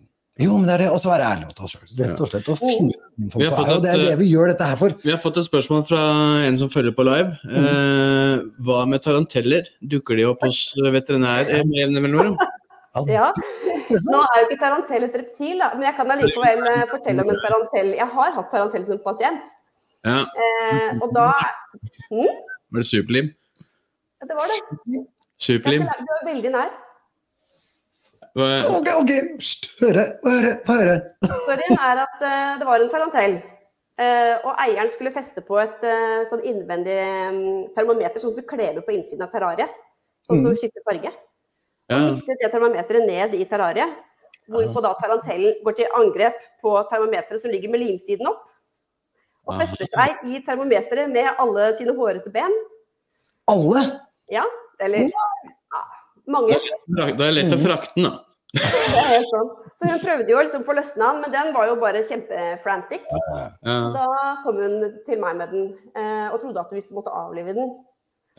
jo, men det er det. å være ærlig mot oss sjøl. Rett og slett. Å finne ut er jo det er det vi gjør dette her for. Vi har fått et spørsmål fra en som følger på live. Eh, hva med taranteller? Dukker de opp hos veterinær eh? Ja. Nå er jo ikke tarantell et reptil, da, men jeg kan allikevel eh, fortelle om en tarantell. Jeg har hatt tarantell som pasient. Ja, Eh, og da hm? Var det superlim? Ja, Det var det. Superlim? Du var veldig nær. Ok, ok, høre, høre, høre. Storyen er at uh, det var en tarantell. Uh, og eieren skulle feste på et uh, sånn innvendig um, termometer som du kler på innsiden av terrariet. Sånn som skifter farge. Og mister det termometeret ned i terrariet. Hvorpå da tarantellen går til angrep på termometeret som ligger med limsiden opp. Og Ah. fester seg i termometeret med alle sine hårete ben. Alle? Ja, eller ja, mange. Det er lett å frakte den, da. Det er helt sånn. Så hun prøvde jo liksom å få løsne han, men den var jo bare kjempefrantic. Da kom hun til meg med den eh, og trodde at vi måtte avlive den.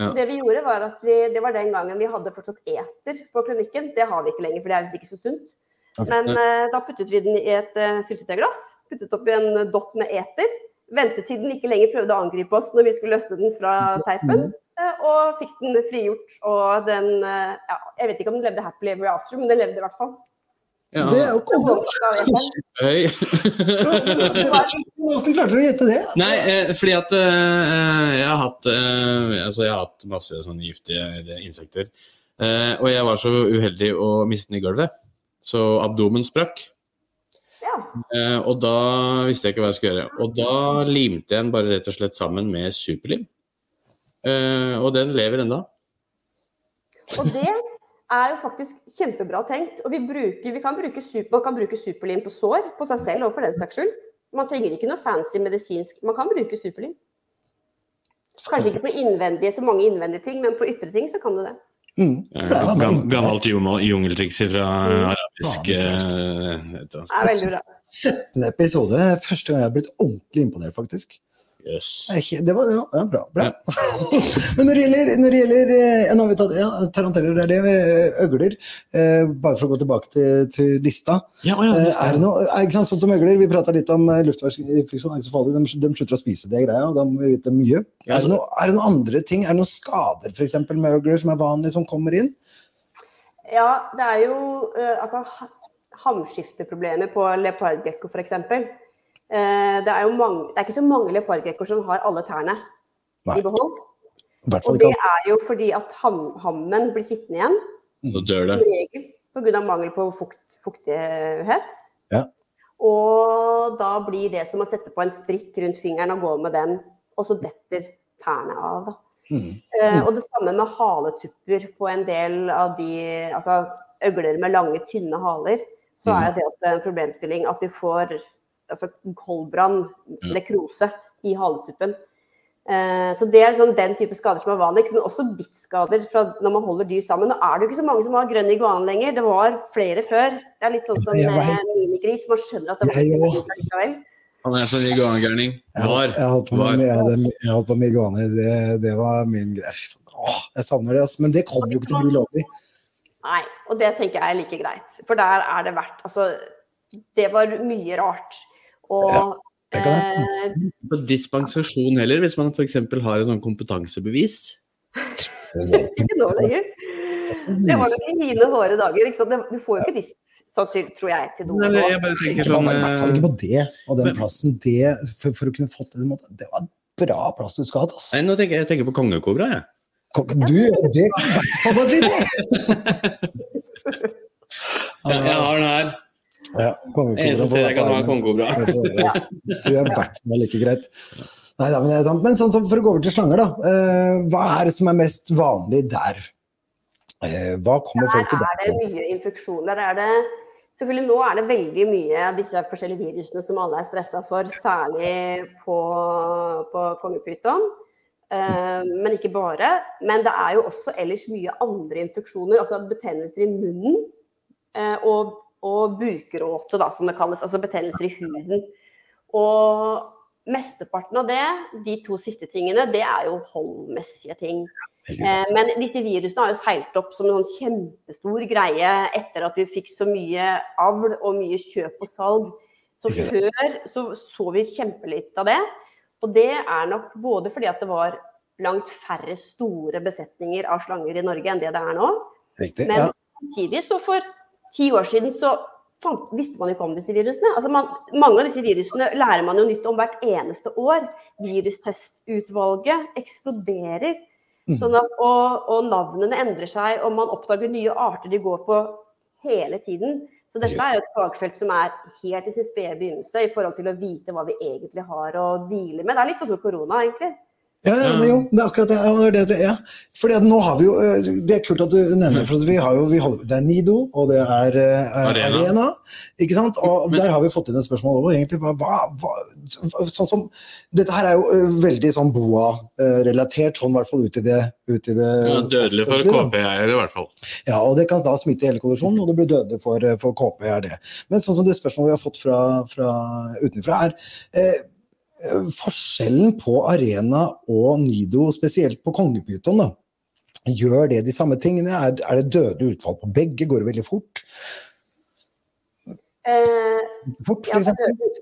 Ja. Det vi gjorde var at vi, Det var den gangen vi hadde fortsatt eter på klinikken. Det har vi ikke lenger, for det er visst ikke så sunt. Okay. Men uh, da puttet vi den i et uh, syltetøyglass. Puttet oppi en dott med eter. Ventetiden ikke lenger prøvde å angripe oss når vi skulle løsne den fra teipen. Uh, og fikk den frigjort. Og den uh, ja, Jeg vet ikke om den levde happily ever after, men den levde i hvert fall. Ja. Det er jo konge. Høy. Hvordan klarte du å gjette det? Nei, eh, fordi at eh, jeg har hatt eh, Altså, jeg har hatt masse sånne giftige insekter. Eh, og jeg var så uheldig å miste den i gulvet. Så abdomen sprakk. Ja. Eh, og da visste jeg ikke hva jeg skulle gjøre. Og da limte jeg den bare rett og slett sammen med superlim. Eh, og den lever enda. Og det er jo faktisk kjempebra tenkt. Og vi, bruker, vi kan bruke super, man kan bruke superlim på sår, på seg selv og for den saks skyld. Man trenger ikke noe fancy medisinsk. Man kan bruke superlim. Kanskje ikke på innvendige, så mange innvendige ting, men på ytre ting så kan du det. Mm. Eh. Gammelt jungeltriks fra arabisk Ja, eh, bra. 17. episode. Første gang jeg har blitt ordentlig imponert, faktisk. Jøss. Det, var ja, det er bra. bra. Men når det gjelder, når det gjelder eh, nå har vi tatt, ja, taranteller, det er det, eh, øgler. Eh, bare for å gå tilbake til, til lista. Ja, ja, Eh, er det noe, er, ikke sant, sånn som øgler, Vi prata litt om er ikke så farlig. De, de slutter å spise det greia, og da må vi vite mye. Ja, Er det, noe, er det noen andre ting? Er det noen skader for eksempel, med øgler som er vanlige, som kommer inn? Ja, det er jo altså ha- hamskifteproblemer på leopardgekko f.eks. Uh, det, er jo mange, det er ikke så mange leopardgekkoer som har alle tærne Nei. i behold. Og det er jo fordi at ham, hammen blir sittende igjen, Så dør det. som regel pga. mangel på fukt, fuktighet. Ja. Og da blir det som å sette på en strikk rundt fingeren og gå med den, og så detter tærne av. Da. Mm. Uh, og det samme med haletupper på en del av de altså øgler med lange, tynne haler. Så er det også en problemstilling at vi får altså, koldbrann, mm. nekrose, i haletuppen. Eh, så det er sånn den type skader som er vanligst, men også bittskader fra når man holder dyr sammen. Nå er det jo ikke så mange som har grønn iguan lenger, det var flere før. Det er litt sånn som helt- minigris, man skjønner at det var ikke så likevel. Han er sånn iguanagærning. Jeg, Var. jeg, holdt på med, jeg, på iguaner. Det, det var min greie. Åh, jeg savner det, altså. Men det kommer jo ikke til å bli lovlig. Nei, og det tenker jeg er like greit. For der er det verdt Altså, det var mye rart. Og det kan eh, På dispensasjon heller, hvis man f.eks. har et sånn kompetansebevis. Det ikke nå lenger. Det var nok i mine håre dager. Ikke sant? Du får jo ikke dispensasjon, tror jeg, til Nei, noe men jeg bare tenker Ikke sånn I hvert fall ikke eh, på det og den plassen. Det, for, for å kunne fått det, det var en bra plass du skulle hatt. Altså. Nei, nå tenker jeg, jeg tenker på kongekobra, jeg. Kom- Du, det kan i hvert fall være litt det! Ja, jeg har den her. Ja, Eneste stedet jeg kan ha kongekobra. Tror jeg i hvert fall er like greit. Nei, da, men, det er sant. men sånn som for å gå over til slanger, da. Eh, hva er det som er mest vanlig der? Eh, hva kommer folk til Der er det mye infeksjon. Der er det Selvfølgelig nå er det veldig mye av disse forskjellige virusene som alle er stressa for, særlig på, på kongepyton. Eh, men ikke bare. Men det er jo også ellers mye andre infeksjoner, altså betennelser i munnen. eh, og, og bukråte, da, som det kalles. Altså betennelser i huden. Og mesteparten av det, de to siste tingene, det er jo holdmessige ting. Eh. Men disse virusene har jo seilt opp som en kjempestor greie etter at vi fikk så mye avl og mye kjøp og salg. Så før så, så vi kjempelite av det. Og det er nok både fordi at det var langt færre store besetninger av slanger i Norge enn det det er nå. Riktig. Men Ja. samtidig så for ti år siden så visste man ikke om disse virusene. Altså man, mange av disse virusene lærer man jo nytt om hvert eneste år. Virustestutvalget eksploderer. Mhm. Sånn at, og, og navnene endrer seg, og man oppdager nye arter de går på hele tiden. Så dette er jo et fagfelt som er helt i sin spede begynnelse i forhold til å vite hva vi egentlig har å deale med. Det er litt sånn som korona, egentlig. Ja, ja, men jo, det er akkurat det. Ja, det, er ja. Fordi nå har vi jo øh, Det er kult at du nevner for vi har jo, vi holder, det er Nido, og det er øh, Arena. Arena. Ikke sant? Og Men- der har vi fått inn et spørsmål over. egentlig, hva, hva, hva, sånn som, Dette her er jo øh, veldig sånn BOA-relatert, sånn i hvert fall ut i det, ut i det Ja, dødelig for. KP-eiere, i hvert fall. Ja, og det kan da smitte hele kollisjonen, og det blir dødelig for, for KP. er det. Men sånn som det spørsmålet vi har fått fra, fra utenfra, er eh, eh, forskjellen på Arena og Nido, spesielt på kongepyton. da. Gjør det de samme tingene? Er, er det døde utfall på begge? Går det veldig fort? Eh, Fort, for ja,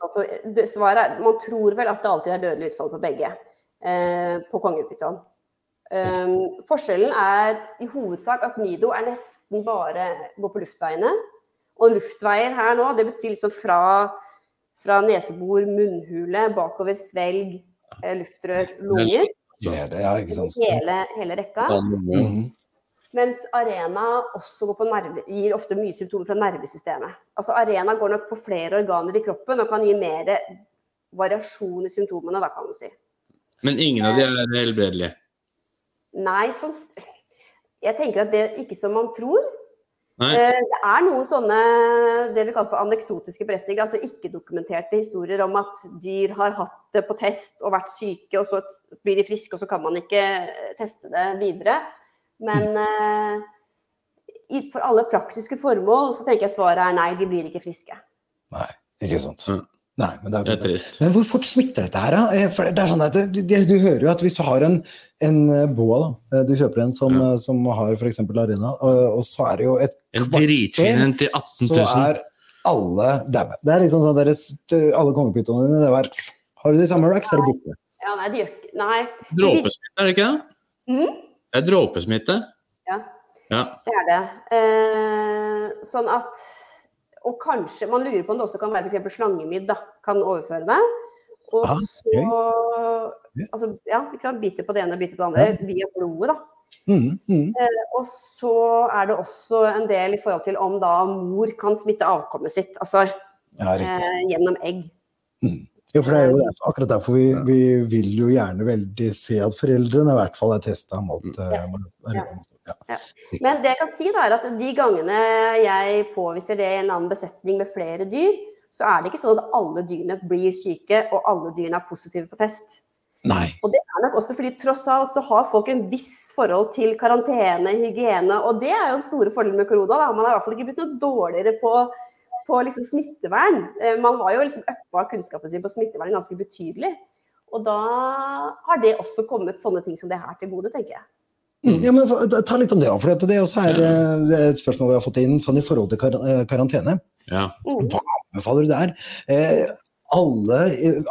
på, svaret er, man tror vel at det alltid er dødelig utfall på begge eh, på kongepyton. Um, forskjellen er i hovedsak at Nido er nesten bare går på luftveiene. Og luftveier her nå, det betyr liksom fra, fra nesebor, munnhule, bakover svelg, eh, luftrør, lunger. Det er ja, ikke sant? Hele, hele rekka. Mhm. Mens arena også går på nerve, gir ofte mye symptomer fra nervesystemet. Altså Arena går nok på flere organer i kroppen og kan gi mer variasjon i symptomene, da kan du si. Men ingen av de er helbredelige. Nei, sånn Jeg tenker at det er ikke som man tror. Nei. Eh, Det er noen sånne det vi kaller for anekdotiske beretninger, altså ikke-dokumenterte historier om at dyr har hatt det på test og vært syke, og så blir de friske, og så kan man ikke eh, teste det videre. Men mm. uh, for alle praktiske formål så tenker jeg svaret er nei, de blir ikke friske. Nei, ikke sant. Mhm. Nei, men det Det er er trist. Men hvor fort smitter dette her, da? Eh, For det er sånn at du, Du hører jo at hvis du har en, en eh, boa, da, eh, du kjøper en som, Ja. som har f.eks. arena, og, og så er det jo et kvarter, dritfin til 18 så er alle daue. Det er liksom sånn deres, alle kongepytonene dine, det var Har du de samme racks, er du borte. Ja, nei, de gjør ikke Nei. Dråpesmitte, er det ikke det? Mm? Det er dråpesmitte. Ja. Ja. Det er det. Eh, sånn at Og kanskje Man lurer på om det også kan være f.eks. slangemidd da, kan overføre det. Og Ah, så altså, ja, sant? Biter på det ene, biter på det andre via blodet. da. Mm, mm. Eh, Og så er det også en del i forhold til om da mor kan smitte avkommet sitt, altså Ja, eh, gjennom egg. Jo, for det er jo derfor, akkurat derfor vi, vi vil jo gjerne veldig se at foreldrene i hvert fall er testa mot, eh, mot arena. Ja. Men det jeg kan si da er at de gangene jeg påviser det i en annen besetning med flere dyr, så er det ikke sånn at alle dyrene blir syke og alle dyrene er positive på test. Nei. Og det er nok også fordi tross alt så har folk en viss forhold til karantene, hygiene, og det er jo den store fordelen med korona. Da. Man er i hvert fall ikke blitt noe dårligere på, på liksom smittevern. Eh, Man har jo liksom uppa kunnskapen sin på smittevern ganske betydelig. Og da har det også kommet sånne ting som det her til gode, tenker jeg. Mm, Ja, men Ta litt om det, da, for det er også her, ja. et spørsmål vi har fått inn sånn i forhold til kar eh, karantene. ja. Hva anbefaler du der? Eh, alle,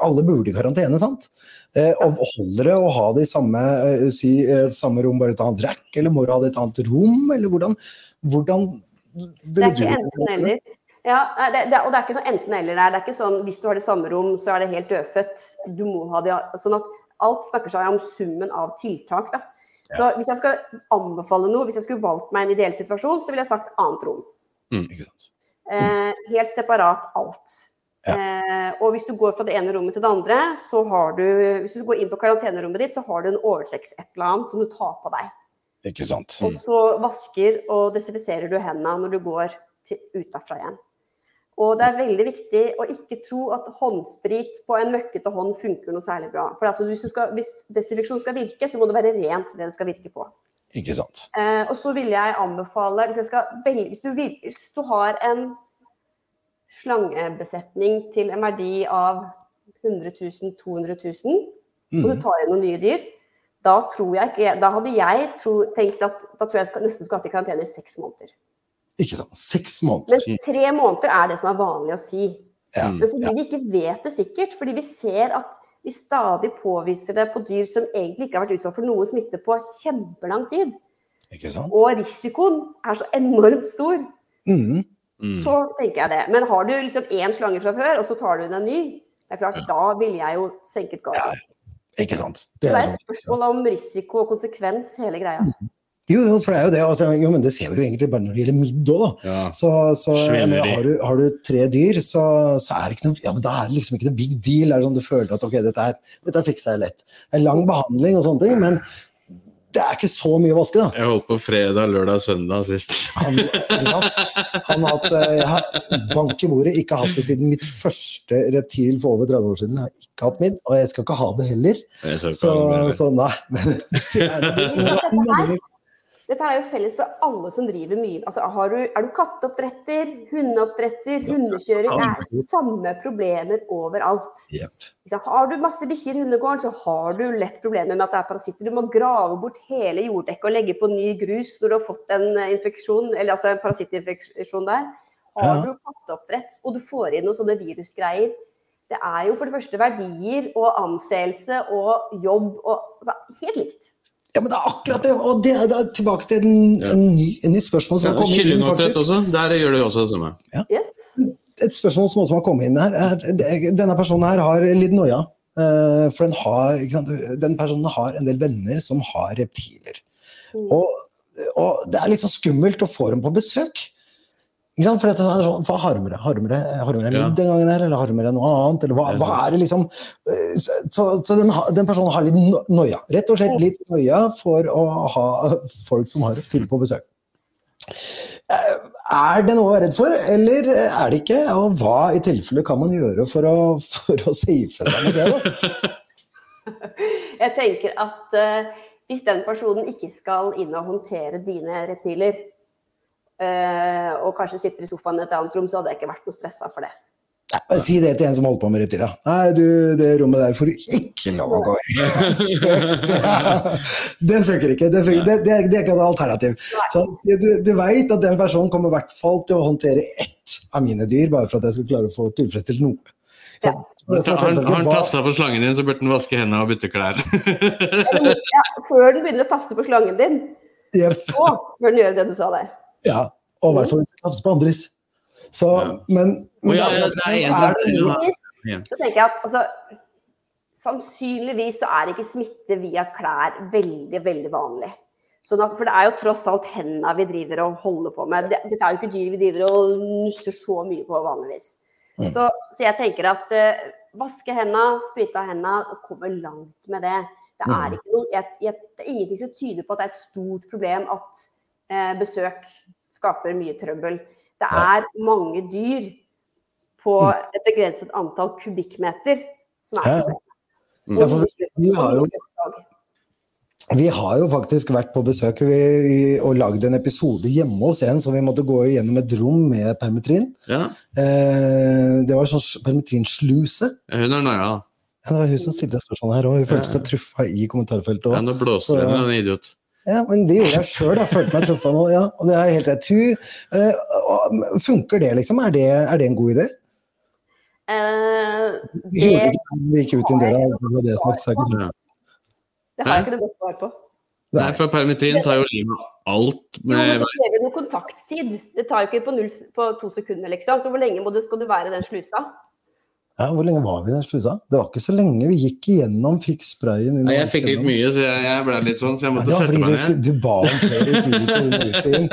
alle burde i karantene, sant? Eh, og Holder det å ha det i samme, eh, si, eh, samme rom, bare et annet rack, eller må du ha det i et annet rom? Eller hvordan, hvordan Det er ikke enten eller. Ja, det, det, og det er ikke noe enten eller der. Det er ikke sånn hvis du har det samme rom, så er det helt dødfødt. Du må ha det Sånn at alt snakker seg om summen av tiltak. Da. Så hvis jeg skal anbefale noe, hvis jeg skulle valgt meg en ideell situasjon, så ville jeg sagt annet rom. Sant? Eh, helt separat alt. Eh, og hvis du går fra det ene rommet til det andre, så har du Hvis du går inn på karantenerommet ditt, så har du en oversekk et eller annet som du tar på deg. Ikke sant. Og så vasker og desinfiserer du hendene når du går utafra igjen. Og det er veldig viktig å ikke tro at håndsprit på en møkkete hånd funker noe særlig bra. For altså, hvis, du skal, hvis desinfeksjon skal virke, så må det være rent det det skal virke på. Ikke sant. Eh, og så vil jeg anbefale, hvis, jeg skal velge, hvis, du vil, hvis du har en slangebesetning til en verdi av 100 000, 200 000, og du Mhm. tar inn noen nye dyr, da tror jeg ikke Da hadde jeg tro, tenkt at da tror jeg nesten skulle hatt i karantene i seks måneder. Ikke sant. Seks måneder. Men tre måneder er det som er vanlig å si. Ja. Men fordi vi ikke vet det sikkert, fordi vi ser at vi stadig påviser det på dyr som egentlig ikke har vært utsatt for noe smitte på kjempelang tid, Ikke sant. og risikoen er så enormt stor, Mm. Mm. så tenker jeg det. Men har du liksom én slange fra før, og så tar du inn en ny, det er klart, da ville jeg jo senket gaten. Ikke sant. Det er er et spørsmål om risiko og konsekvens, hele greia. Jo, jo, for det er jo det. Altså, jo, men det ser vi jo egentlig bare når det gjelder midd òg, da. Ja. Så, så mener, har, du, har du tre dyr, så, så er det ikke noe, ja, men da er det liksom ikke noe big deal. Er det sånn du føler at ok, dette, her, dette fikser jeg lett. Det er lang behandling og sånne ting, men det er ikke så mye å vaske, da. Jeg holdt på fredag, lørdag, søndag sist. Han, ikke sant? Han har hatt, eh, jeg har bank i bordet, ikke hatt det siden mitt første reptil for over 30 år siden. Jeg har ikke hatt midd, og jeg skal ikke ha det heller. Så, ha det så nei. Men det er det. Dette er jo felles for alle som driver mye. Altså, har du, er du katteoppdretter, hundeoppdretter, hundekjører? Det er samme problemer overalt. Yep. Har du masse bikkjer i hundegården, så har du lett problemer med at det er parasitter. Du må grave bort hele jorddekket og legge på ny grus når du har fått en eh, infeksjon, eller altså en parasittinfeksjon der. Har du katteoppdrett og du får inn noen sånne virusgreier, det er jo for det første verdier og anseelse og jobb og er helt likt. Ja, men det er akkurat det. Og det er, det er tilbake til en, en ny, en nytt spørsmål som Ja, har kommet inn, Kyllingoppdrett faktisk. også. Der gjør du også det samme. Yes. Et spørsmål som også har kommet inn her, er Denne personen her har litt noia. eh, For den, har, ikke sant? den personen har en del venner som har reptiler. Mm. Og, og det er litt så skummelt å få dem på besøk. Ikke sant? For dette er sånn, hva harmer det? Harmer det, harmer det Ja. den gangen her, eller harmer det noe annet? Eller hva, hva er det liksom eh, Så, så, den, den personen har litt no- noia. Rett og slett litt noia for å ha folk som har til på besøk. Eh, Er det noe å være redd for, eller er det ikke? Og hva i tilfelle kan man gjøre for å, for å safe seg med det? da? Jeg tenker at uh, hvis den personen ikke skal inn og håndtere dine reptiler, og kanskje sitter i sofaen i et annet rom, så hadde jeg ikke vært noe stressa for det. Nei, Si det til en som holder på med reptiler. Nei, du, det rommet der får du ikke lov å gå i. Den funker ikke. Det, funker, det, det, er- det er ikke et alternativ. Så du, du veit at den personen kommer i hvert fall til å håndtere ett av mine dyr, bare for at jeg skal klare å få tilfredsstilt noe. Så, det Har han, han tafsa på slangen din, så burde han vaske hendene og bytte klær. Ja, før den begynner å tafse på slangen din, Jepp. så bør den gjøre det du sa der. Ja, og i hvert fall tafse på andres. Så, Ja. men, men ja, ja, det er en er det Ja. Så tenker jeg at altså, sannsynligvis så er ikke smitte via klær veldig, veldig vanlig. Sånn at, for det er jo tross alt hendene vi driver og holder på med. Det- Dette er jo ikke dyr vi driver og nusser så mye på vanligvis. Mm. Så, så jeg tenker at uh, vaske hendene, sprite av hendene, komme langt med det. Det er, Mm. ikke noe, jeg, jeg, det er ingenting som tyder på at det er et stort problem at besøk skaper mye trøbbel. Det er mange dyr på et begrenset antall kubikkmeter som er Ja. problemet. Ja, for vi- har jo- Vi har jo faktisk vært på besøk vi, og lagd en episode hjemme hos en, så vi måtte gå gjennom et rom med permetrin. Ja, Eh, det var sånn permetrinsluse. hun er nøya. Ja, det var hun som stilte spørsmål her, og hun følte seg truffa i kommentarfeltet Ja, nå blåser hun, en idiot. Ja, men det gjorde jeg sjøl. Jeg følte meg truffa nå, ja. Og det er helt rett. Hun, eh, funker det, liksom? Er det, er det en god idé? Uh, det, ikke vi gikk ut inn døra. Det det det har jeg ikke noe godt svar på. Nei, for permitrin tar jo livet av alt Jo, men med det krever noe kontakttid. Det tar jo ikke på, null, på to sekunder, liksom. Så hvor lenge må du, skal du være i den slusa? Ja, Hvor lenge var vi i den slusa? Det var ikke så lenge. Vi gikk igjennom, fikk sprayen inn. Nei, jeg fikk litt mye, så jeg, jeg ble litt sånn, så jeg måtte ja, sette meg du, ned. skulle- du ba om flere ut og inn.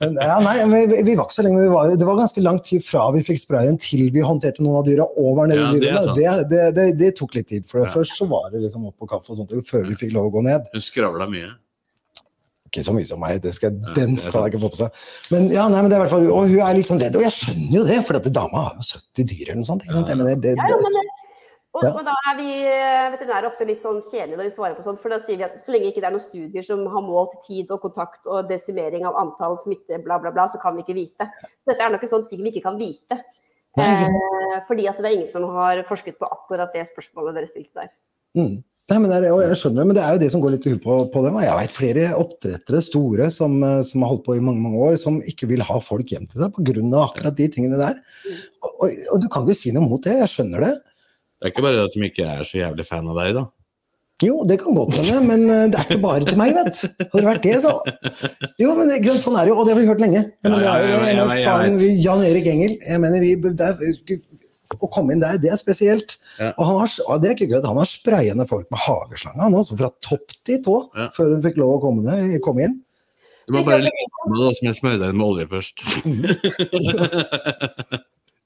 Men, ja, nei, men vi, vi var ikke så lenge. Vi var, det var ganske lang tid fra vi fikk sprayen til vi håndterte noen av dyra og var nede i det dyrene. Det, det, det, det tok litt tid. For Ja. Først så var det liksom opp på kaffe og sånt, før vi fikk lov å gå ned. Hun skravla mye. Ikke så mye som meg, det skal, Ja, den skal jeg ikke få på seg. Men ja, nei, men det er i hvert fall, Og hun er litt sånn redd, og jeg skjønner jo det, for at dama har jo 70 dyr eller noe sånt. ikke sant? Ja. Det, det, Ja, ja, men, det- og, Ja. og da er vi eh, veterinærer ofte litt sånn kjedelige når vi svarer på sånt. For da sier vi at så lenge ikke det er noen studier som har målt tid og kontakt og desimering av antall smitte, bla, bla, bla, så kan vi ikke vite. Så dette er nok en sånn ting vi ikke kan vite. Nei, ikke. Eh, fordi at det er ingen som har forsket på akkurat det spørsmålet dere stilte der. Mm. Nei, men det det, jeg skjønner det, men det er jo det som går litt i huet på, på dem. og Jeg vet flere oppdrettere, store, som, eh, som har holdt på i mange mange år, som ikke vil ha folk hjem til seg pga. akkurat de tingene der. Og, og, og du kan ikke si noe mot det, jeg skjønner det. Det er ikke bare at de ikke er så jævlig fan av deg, da. Jo, det kan godt hende, men eh, det er ikke bare til meg, vet du. Hadde det vært det, så Jo, men sånn er det jo, og det har vi hørt lenge. Det er jo det, Jan Erik Engel, jeg mener vi det er, Å komme inn der, det er spesielt. Ja. Og han har, og det er ikke gøy, han har sprayende folk med hageslange, han også, fra topp til tå, Ja. før hun fikk lov å komme, ned, komme inn. Du må bare legge med det som jeg smører deg med olje først.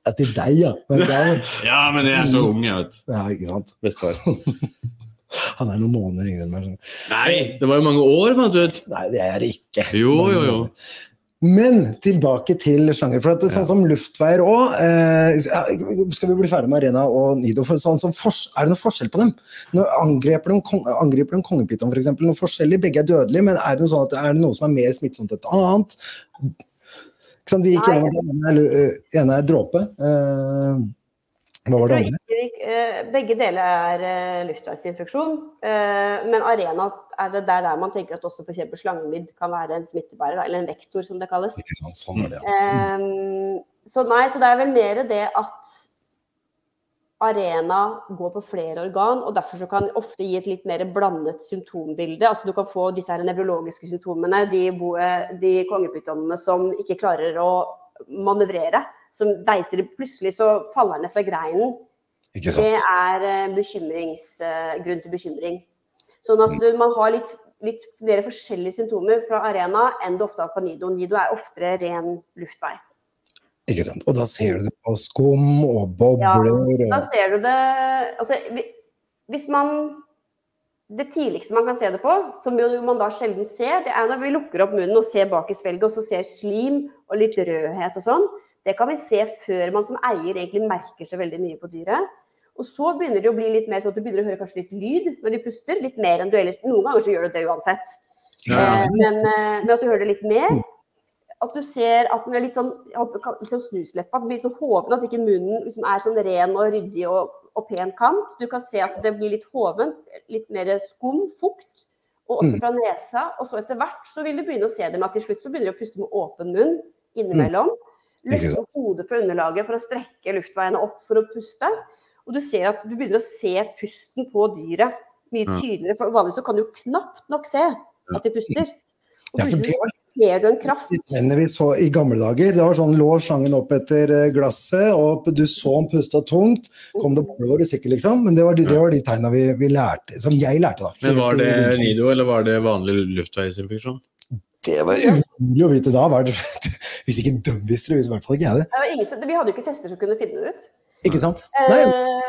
Ja, til deg, ja. Men det er, ja, men jeg er så ung, jeg vet. ja, ikke sant. Bestefar. Han er noen måneder yngre enn meg. Nei, det var jo mange år, fant du ut. Nei, det er det ikke. Jo, jo, jo. Men tilbake til slanger. For at det, sånn som luftveier òg eh, Skal vi bli ferdig med Arena og Nido? For sånn som for, er det noe forskjell på dem? Når angriper de, angriper de kongepyton f.eks.? Noe forskjellig? Begge er dødelige, men er det, noe sånn at, er det noe som er mer smittsomt enn et annet? Ikke sant? Vi gikk gjennom det. Den ene øh, ene er dråpe. Eh, hva var det andre? eh, Begge deler er eh, luftveisinfeksjon. eh, Men arena er det der, man tenker at også f.eks. slangemidd kan være en smittebærer, eller en vektor som det kalles. Ikke sant, sånn er det, ja. Så nei, så det er vel mer det at arena går på flere organ, og derfor så kan ofte gi et litt mer blandet symptombilde. Altså Du kan få disse her nevrologiske symptomene, de, de kongepytonene som ikke klarer å manøvrere, som deiser Plutselig så faller den ned fra greinen. Ikke Det er eh, eh, grunn til bekymring. Sånn at eh, man har litt, litt flere forskjellige symptomer fra arena enn du ofte har på nido. Nido er oftere ren luftvei. Ikke sant. Og da ser du det på skum og bobler. Ja, da ser du det altså, Hvis man Det tidligste man kan se det på, som jo man da sjelden ser, det er når vi lukker opp munnen og ser bak i svelget og så ser slim og litt rødhet og sånn. Det kan vi se før man som eier egentlig merker så veldig mye på dyret. Og så begynner det å bli litt mer sånn at du begynner å høre kanskje litt lyd når de puster. Litt mer enn du ellers Noen ganger så gjør du det uansett. Ja. Eh, men, eh, men at du hører det litt mer. At du ser at den er litt sånn, litt sånn snusleppa, at den blir sånn hoven, at ikke munnen liksom er sånn ren og ryddig og, og pen kant. Du kan se at det blir litt hoven, litt mer skum, fukt, og også Mm. fra nesa. Og så etter hvert så vil du begynne å se det med at til slutt så begynner de å puste med åpen munn innimellom. Mm. Ikke opp hodet fra underlaget for å strekke luftveiene opp for å puste. Og du ser at du begynner å se pusten på dyret mye tydeligere. For vanligvis så kan du jo knapt nok se at de puster. Og Ja, for plutselig det var- ser du en kraft. Vi så i gamle dager, det var sånn lå slangen opp etter eh, glasset, og du så han pusta tungt. Kom det bobler, og sikker, liksom? Men det var de, det var de tegna vi, vi lærte, som jeg lærte, da. Men var det nido, eller var det vanlig luftveisinfeksjon? Det var umulig å vite da. Var det, hvis ikke de visste det, visste i hvert fall ikke jeg det. Det var ingen, vi hadde jo ikke tester som kunne finne det ut. Ikke sant? Nei,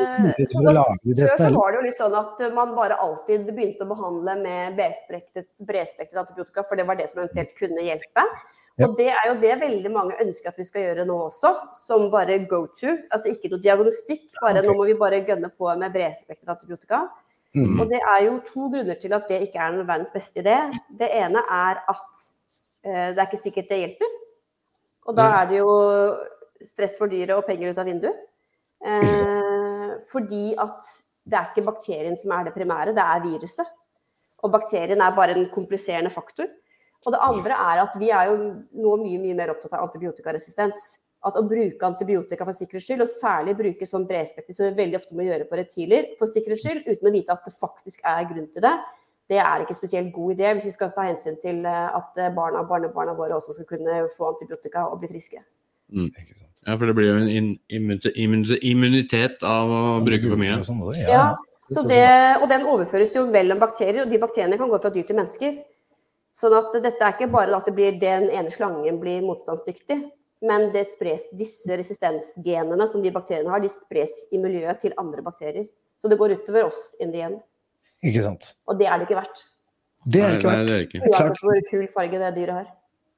Eh, så da- Før så var det jo litt sånn at man bare alltid begynte å behandle med bredspektret antibiotika, for det var det som eventuelt kunne hjelpe. Ja. Og det er jo det veldig mange ønsker at vi skal gjøre nå også, som bare go to. Altså ikke noe diagnostikk, bare okay. nå må vi bare gønne på med bredspektret antibiotika. Mm. Og det er jo to grunner til at det ikke er noen verdens beste idé. Det ene er at eh, det er ikke sikkert det hjelper. Og da Mm. er det jo stress for dyret og penger ut av vinduet. Eh, fordi at det er ikke bakterien som er det primære, det er viruset. Og bakterien er bare en kompliserende faktor. Og det andre er at vi er jo nå mye mye mer opptatt av antibiotikaresistens. At å bruke antibiotika for sikkerhets skyld, og særlig bruke sånn bredspekter som vi veldig ofte må gjøre på reptiler for sikkerhets skyld, uten å vite at det faktisk er grunn til det, det er ikke spesielt god idé hvis vi skal ta hensyn til eh, at eh, barna og barnebarna våre også skal kunne få antibiotika og bli friske. Ikke sant. Ja, for det blir jo en immunitet av å bruke for mye. Sånn Ja, det, og den overføres jo mellom bakterier, og de bakteriene kan gå fra dyr til mennesker. Sånn at dette er ikke bare at det blir den ene slangen blir motstandsdyktig, men det spres, disse resistensgenene som de bakteriene har, de spres i miljøet til andre bakterier. Så det går utover oss in the end. Ikke sant. Og det er det ikke verdt. Det er ikke ikke nei, verdt. det er det ikke. Klart. Uansett hvor kul farge det dyret har.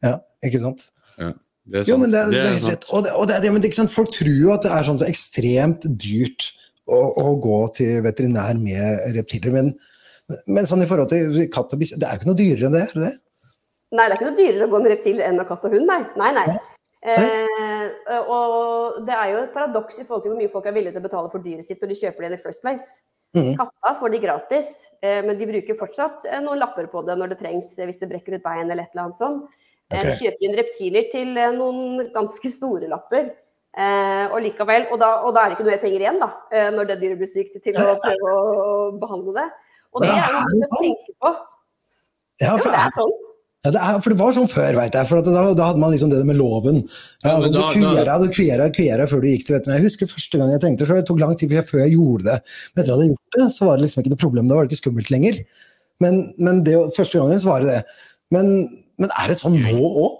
Ja, ikke sant. Det er Jo, sant. men det, er- det er helt rett. Og det, og det men ikke sant, folk tror jo at det er sånn så ekstremt dyrt å, å gå til veterinær med reptiler. Men, men sånn i forhold til katt og bikkje, det er jo ikke noe dyrere enn det? er det det? Nei, det er ikke noe dyrere å gå med reptil enn med katt og hund, nei. Nei, nei. Eh, og det er jo et paradoks i forhold til hvor mye folk er villige til å betale for dyret sitt når de kjøper det in the first place. Mm. Katta får de gratis, eh, men de bruker fortsatt eh, noen lapper på det når det trengs, eh, hvis det brekker ut bein eller et eller annet sånt. Eh, kjøper inn reptiler til eh, noen ganske store lapper. Eh, og likevel, og da, og da er det ikke noe mer penger igjen da, når det dyret blir sykt, til å prøve å behandle det. Og det er noe å tenke på. Ja, for, jo, det er sånn. Ja, det er, for det var sånn før, veit jeg. For at da, da hadde man liksom det med loven. Ja, Ja, altså, da, du da- du kviera, kviera før du gikk til veterinær. Jeg husker første gang jeg trengte det, så det tok lang tid før jeg gjorde det. Men etter at jeg hadde gjort det, så var det liksom ikke noe problem. Da var det ikke skummelt lenger. Men, men det, første gangen så var det det. Men, men er det sånn nå òg?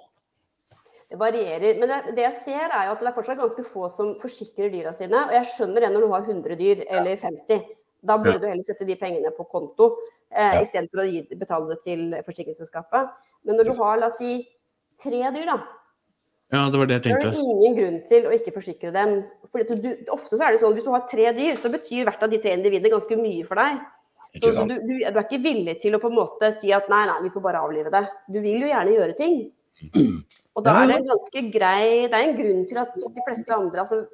Det varierer. Men det, det jeg ser, er jo at det er fortsatt ganske få som forsikrer dyra sine. Og jeg skjønner det når du har 100 dyr eller 50. Da burde Ja. du heller sette de pengene på konto eh, Ja. istedenfor å gi, betale det til forsikringsselskapet. Men når du har, la oss si, tre dyr, da, Ja, det var det jeg er det er ingen grunn til å ikke forsikre dem. Fordi du, ofte så er det sånn, Hvis du har tre dyr, så betyr hvert av de tre individene ganske mye for deg. Ikke Så sant? du, du, du er ikke villig til å på en måte si at nei, nei, vi får bare avlive det. Du vil jo gjerne gjøre ting. Og da er det det ganske grei Det er en grunn til at de fleste andre, altså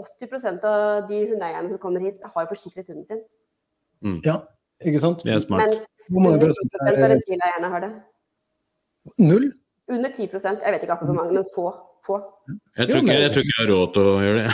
80% av de hundeeierne som kommer hit, har jo forsikret hunden sin. Ja, ikke sant? Det er smart. Mens Hvor mange under 10 prosent av er- reptileierne har det. Null? Under 10% jeg vet ikke akkurat hvor mange, men få. få. Jeg tror, ikke, jeg tror ikke jeg har råd til å gjøre det.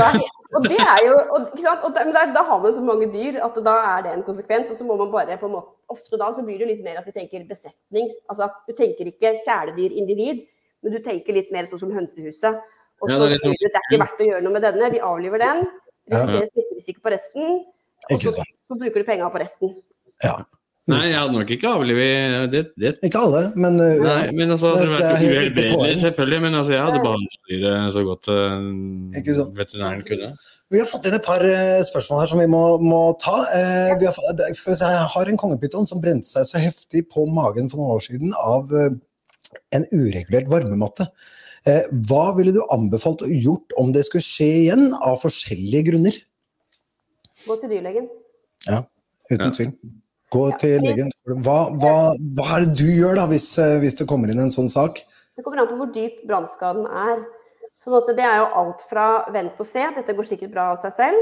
Nei, og det er jo, og, ikke sant? Og der, da har man så mange dyr at da er det en konsekvens. Og så må man bare på en måte Ofte da så blir det litt mer at vi tenker besetning. Altså du tenker ikke kjæledyr-individ, men du tenker litt mer sånn som hønsehuset. Og Ja, så det er sier liksom- du det er ikke verdt å gjøre noe med denne, vi avliver den. Ja. Smitterisiko på resten. Og så, så bruker du penga på resten. Ja. Nei, jeg hadde nok ikke avlivet det, det. Ikke alle, men uh, Nei, men altså, det Det er uhelbredelig, selvfølgelig. Men altså, jeg hadde behandlet dyret så godt uh, veterinæren kunne. Vi har fått inn et par eh, spørsmål her som vi må, må ta. Eh, vi har, skal vi se, jeg har en kongepyton som brente seg så heftig på magen for noen år siden av eh, en uregulert varmematte. Eh, hva ville du anbefalt og gjort om det skulle skje igjen, av forskjellige grunner? Gå til dyrlegen. Ja, uten Ja. tvil. Gå til legen. Hva, hva, hva er det du gjør da, hvis, eh, hvis det kommer inn en sånn sak? Det kommer an på hvor dyp brannskaden er. Sånn at det er jo alt fra vent og se, dette går sikkert bra av seg selv,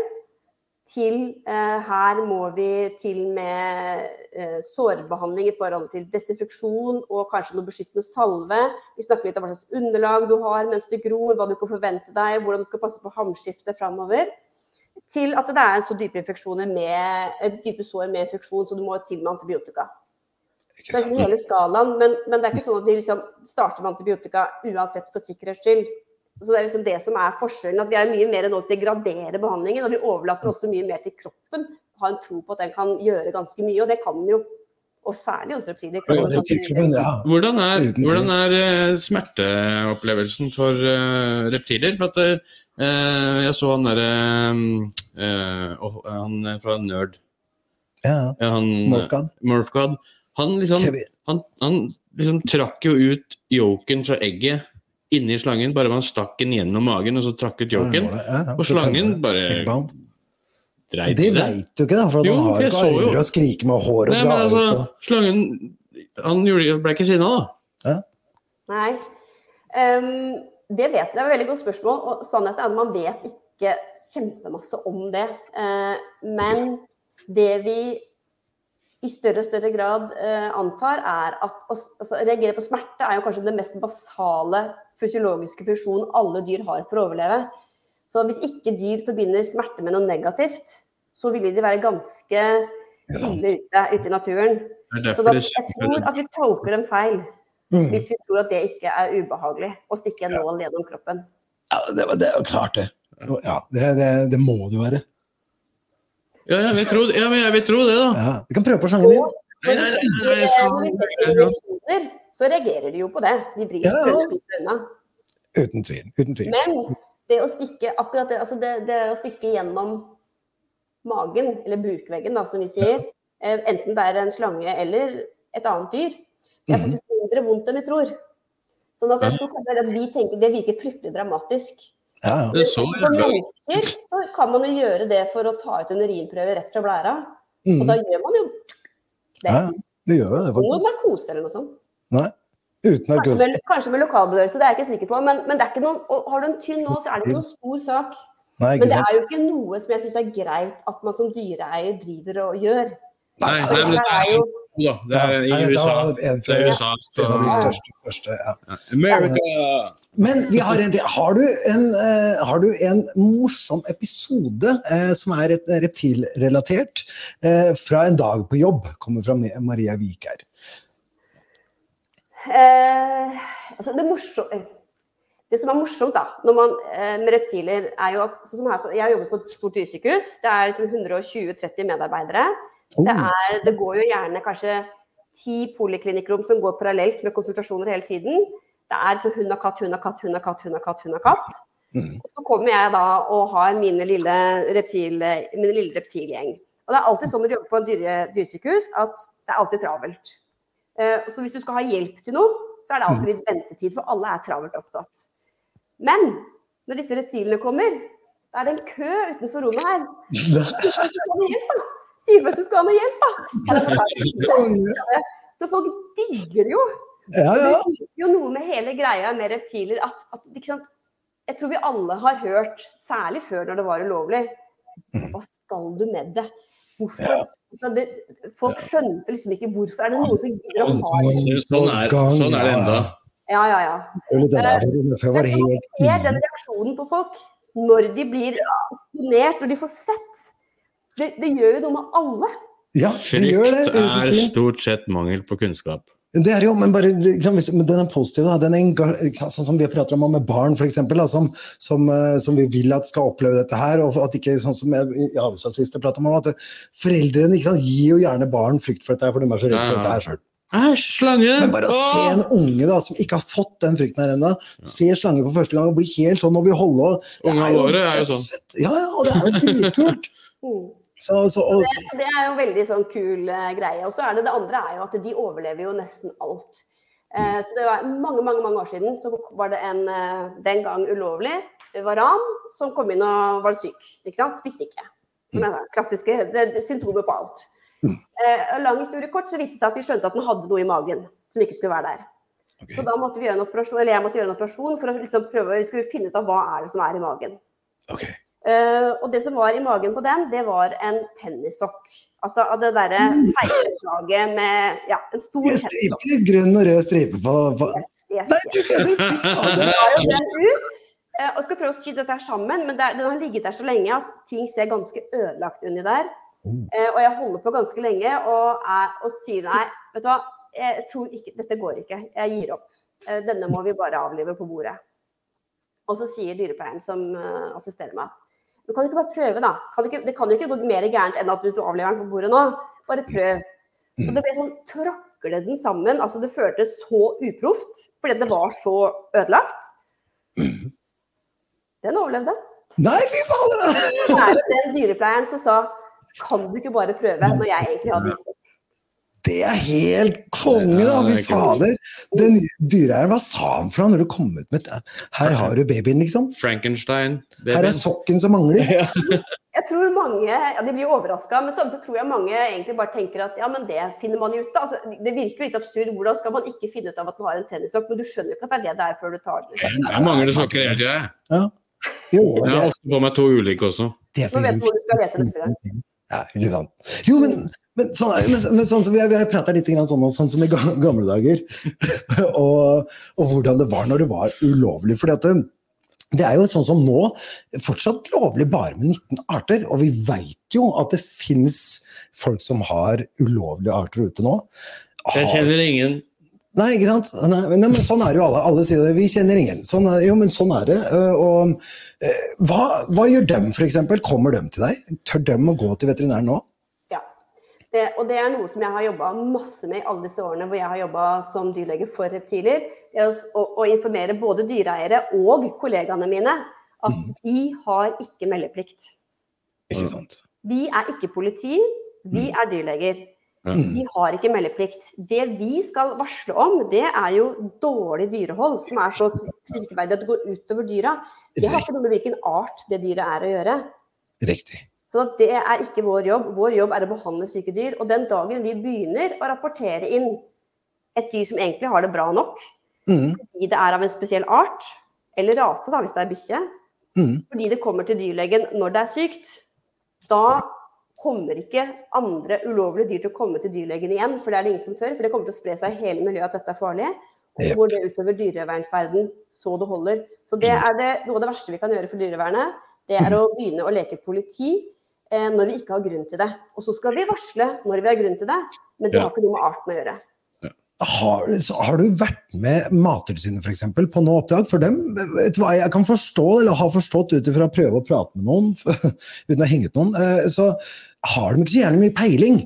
til eh, her må vi til med eh, sårbehandling i forhold til desinfeksjon og kanskje noe beskyttende salve. Vi snakker litt om hva slags underlag du har mens du gror, hva du kan forvente deg, hvordan du skal passe på hamskiftet framover. Til at det er så dype med, eh, dype sår med infeksjon, så du må til med antibiotika. Det er ikke hele skalaen, men, men det er ikke sånn at de liksom starter med antibiotika uansett for sikkerhets skyld. Så Det er liksom det som er forskjellen. at Vi er mye mer nå til å gradere behandlingen, og vi overlater også mye mer til kroppen. Ha en tro på at den kan gjøre ganske mye, og det kan den jo. Og særlig hos reptiler. Hvordan er, hvordan er eh, smerteopplevelsen for eh, reptiler? For at, eh, jeg så han derre eh, åh, Han fra Nerd. Ja, Ja, han, Morfgad. Morphgod. Han liksom, han, han liksom trakk jo ut yoken fra egget inni slangen, bare man stakk den gjennom magen, og så trakk ut yoken. Ja, ja, ja. Og slangen bare dreit Det det. veit du ikke, da, for Jo, han har ikke så jo- armer og skriker med hår og Nei, drar altså, ut. Og... slangen Han ble ikke sinna, da. Nei. Um, det vet jeg, det er et veldig godt spørsmål. Og sannheten er at man vet ikke kjempemasse om det. Uh, men det vi i større og større grad uh, antar, er at å altså, reagere på smerte er jo kanskje det mest basale fysiologiske funksjon alle dyr har for å overleve. Så hvis ikke dyr forbinder smerte med noe negativt, så ville de være ganske ille ute ute i naturen. Er Så da, jeg tror at vi tolker dem feil. Mm. Hvis vi tror at det ikke er ubehagelig å stikke en nål gjennom kroppen. Ja, det, var- det er jo klart, det. Ja, det, det, det må det jo være. Ja, jeg vil tro, ja, jeg vil tro det, da. Ja. Vi kan prøve på sangen din. Nei, nei, nei, nei, nei, nei, nei, nei, nei, så reagerer de jo på det. De driver Ja, ja. unna. Uten tvil. Uten tvil. Men det å stikke akkurat det, altså det, det er å stikke gjennom magen, eller bukveggen, da, som vi sier, ja. enten det er en slange eller et annet dyr, det er faktisk mindre vondt enn vi tror. Sånn at jeg tror kanskje at vi tenker det virker fryktelig dramatisk. Ja, ja. Det så For jævla mennesker så kan man jo gjøre det for å ta ut en urinprøve rett fra blæra. Og Mm. da gjør man jo det. ja, det gjør det, Noe faktisk. narkose eller noe sånt. Nei. Uten Kanskje narkose. med, kanskje med lokalbedøvelse, det er jeg ikke sikker på. Men, men det er ikke noen, har du en tynn nål, så er det ikke noen stor sak. Nei, Men det det er jo ikke noe som jeg syns er greit at man som dyreeier driver og gjør. Nei, Altså, nei, men det er jo da, det er i USA. Det er USA, en av de så største. første, ja. America! Men vi har en til. Har du en, eh, har du en morsom episode uh, som er et reptilrelatert uh, fra en dag på jobb? Kommer fra Maria Vik her. Eh, altså det, morsom, det som er morsomt da, når man, eh, med reptiler, er jo at som her, Jeg jobber på et stort dyresykehus. Det er liksom 120-30 medarbeidere. Oh, Det, er, det går jo gjerne kanskje ti poliklinikkrom som går parallelt med konsultasjoner hele tiden. Det er sånn hund og katt, hund og katt, hund og katt, hund og katt. hund og katt. Mm. Og så kommer jeg da og har mine lille, reptil, mine lille reptilgjeng. Og det er alltid sånn når du jobber på en dyre, dyresykehus, at det er alltid travelt. Eh, så hvis du skal ha hjelp til noe, så er det alltid litt ventetid, for alle er travelt opptatt. Men når disse reptilene kommer, da er det en kø utenfor rommet her. Si hjelp, da! Sykehuset skal ha noe hjelp, da! Så folk digger det jo. Ja, ja. Det viser jo noe med hele greia med reptiler at, at? Jeg tror vi alle har hørt, særlig før når det var ulovlig, hva skal du med det? Hvorfor? Det, folk skjønte liksom ikke hvorfor er det noe som gidder å ha det. Sånn er, sånn er det enda. Ja, ja, ja. Det der, det der, var helt ser den reaksjonen på folk når de blir eksponert, når de får sett. Det, det gjør jo noe med alle. Ja, det gjør det. Frykt er stort sett mangel på kunnskap. Det er jo, men bare, hvis- men den er positiv. Den er sånn som vi prater om med barn, f.eks., som, som, eh, som vi vil at skal oppleve dette her. og at ikke, sånn som jeg i avisa sist pratet om, at Foreldrene ikke sant, gir jo gjerne barn frykt for dette, her, for de er så redde for Ja, ja. dette her sjøl. Æsj, slange! Men bare å se en unge da, som ikke har fått den frykten her ennå, se slange for første gang og bli helt sånn og vil holde og det Ungene våre er jo sånn. Ja, ja, og det er jo dritkult. Mm. Så, så, og, Det, det er jo veldig sånn kul uh, greie. Og så er det det andre er jo at de overlever jo nesten alt. Eh, så det var mange, mange mange år siden så var det en uh, den gang ulovlig varan som kom inn og var syk. ikke sant? Spiste ikke. Som er det klassiske det, det, symptomer på alt. Eh, lang historie kort så viste det seg at vi skjønte at den hadde noe i magen som ikke skulle være der. Okay. Så da måtte vi gjøre en operasjon, eller jeg måtte gjøre en operasjon for å liksom prøve vi skulle finne ut av hva er det som er i magen. ok. Eh, og det som var i magen på den, det var en tennissokk. Altså av det derre feilslaget med ja, en stor tennissokk. grønn og rød stripe på, på Yes, Nei, yes. du kødder! Fy fader. Eh, og skal prøve å sy dette her sammen, men det den har ligget der så lenge at ting ser ganske ødelagt under der. Eh, og jeg holder på ganske lenge og, er, og sier nei, vet du hva, jeg tror ikke, dette går ikke, jeg gir opp. Denne må vi bare avlive på bordet. Og så sier dyrepleieren som assisterer meg, du kan ikke bare prøve da. Kan ikke, det kan jo ikke gå mer gærent enn at du, avlever den på bordet nå. Bare prøv. Så det ble sånn tråkle den sammen. Altså det føltes så uproft, fordi det var så ødelagt. Den overlevde. Nei, fy fader! Det er den dyrepleieren som sa kan du ikke bare prøve, når jeg egentlig hadde gitt. Det er helt konge, da! Ja, det Fy er fader. Den dyreeieren, hva sa han for noe når du kom ut med det? Her har du babyen, liksom. Frankenstein. Her er sokken som mangler. Jeg tror mange ja, de blir overraska, men samtidig så tror jeg mange egentlig bare tenker at ja, men det finner man jo ut av. Altså, det virker litt absurd. Hvordan skal man ikke finne ut av at man har en tennissokk? Men du skjønner jo ikke at det er det det er før du tar den. Jeg mangler sokker hele tida. jeg. Jo, Jeg har ofte på meg to ulike også. det er Nå vet du hvor du skal lete neste gang. Ja, ikke sant. Jo, men, men, sånn, men, men sånn som vi, har- vi har prata litt grann sånn, sånn som i gamle dager, og, og hvordan det var når det var ulovlig. fordi at det, det er jo sånn som nå, fortsatt lovlig bare med 19 arter, og vi veit jo at det fins folk som har ulovlige arter ute nå. Jeg kjenner ingen. Nei, ikke sant? Nei, nei, men sånn er jo alle. Alle sier det. Vi kjenner ingen. Sånn er, jo, men sånn er det. Øh, Og øh, hva, hva gjør dem, f.eks.? Kommer dem til deg? Tør dem å gå til veterinæren nå? Ja. Det, og det er noe som jeg har jobba masse med i alle disse årene hvor jeg har jobba som dyrlege for reptiler. Det er å, å informere både dyreeiere og kollegaene mine at mm. de har ikke meldeplikt. Ikke sant? Vi er ikke politi, vi er dyrleger. De har ikke meldeplikt. Det vi skal varsle om, det er jo dårlig dyrehold, som er så kritikkverdig at det går utover dyra. Det har ikke noe med hvilken art det dyret er å gjøre. Riktig. Så det er ikke vår jobb. Vår jobb er å behandle syke dyr. Og den dagen vi begynner å rapportere inn et dyr som egentlig har det bra nok, Mm. fordi det er av en spesiell art, eller rase da, hvis det er bikkje, Mm. fordi det kommer til dyrlegen når det er sykt, da kommer ikke andre ulovlige dyr til å komme til dyrlegen igjen, for det er det ingen som tør. For det kommer til å spre seg i hele miljøet at dette er farlig. Og så går det utover dyrevelferden så det holder. Så det er det, noe av det verste vi kan gjøre for dyrevernet. Det er å begynne å leke politi eh, når vi ikke har grunn til det. Og så skal vi varsle når vi har grunn til det, men det har ikke noe med arten å gjøre. Har, har du vært med Mattilsynet eksempel, på noe oppdrag? For dem, vet du hva jeg kan forstå, eller har forstått ut ifra å prøve å prate med noen, uten å ha hengt noen, eh, så har de ikke så gjerne mye peiling.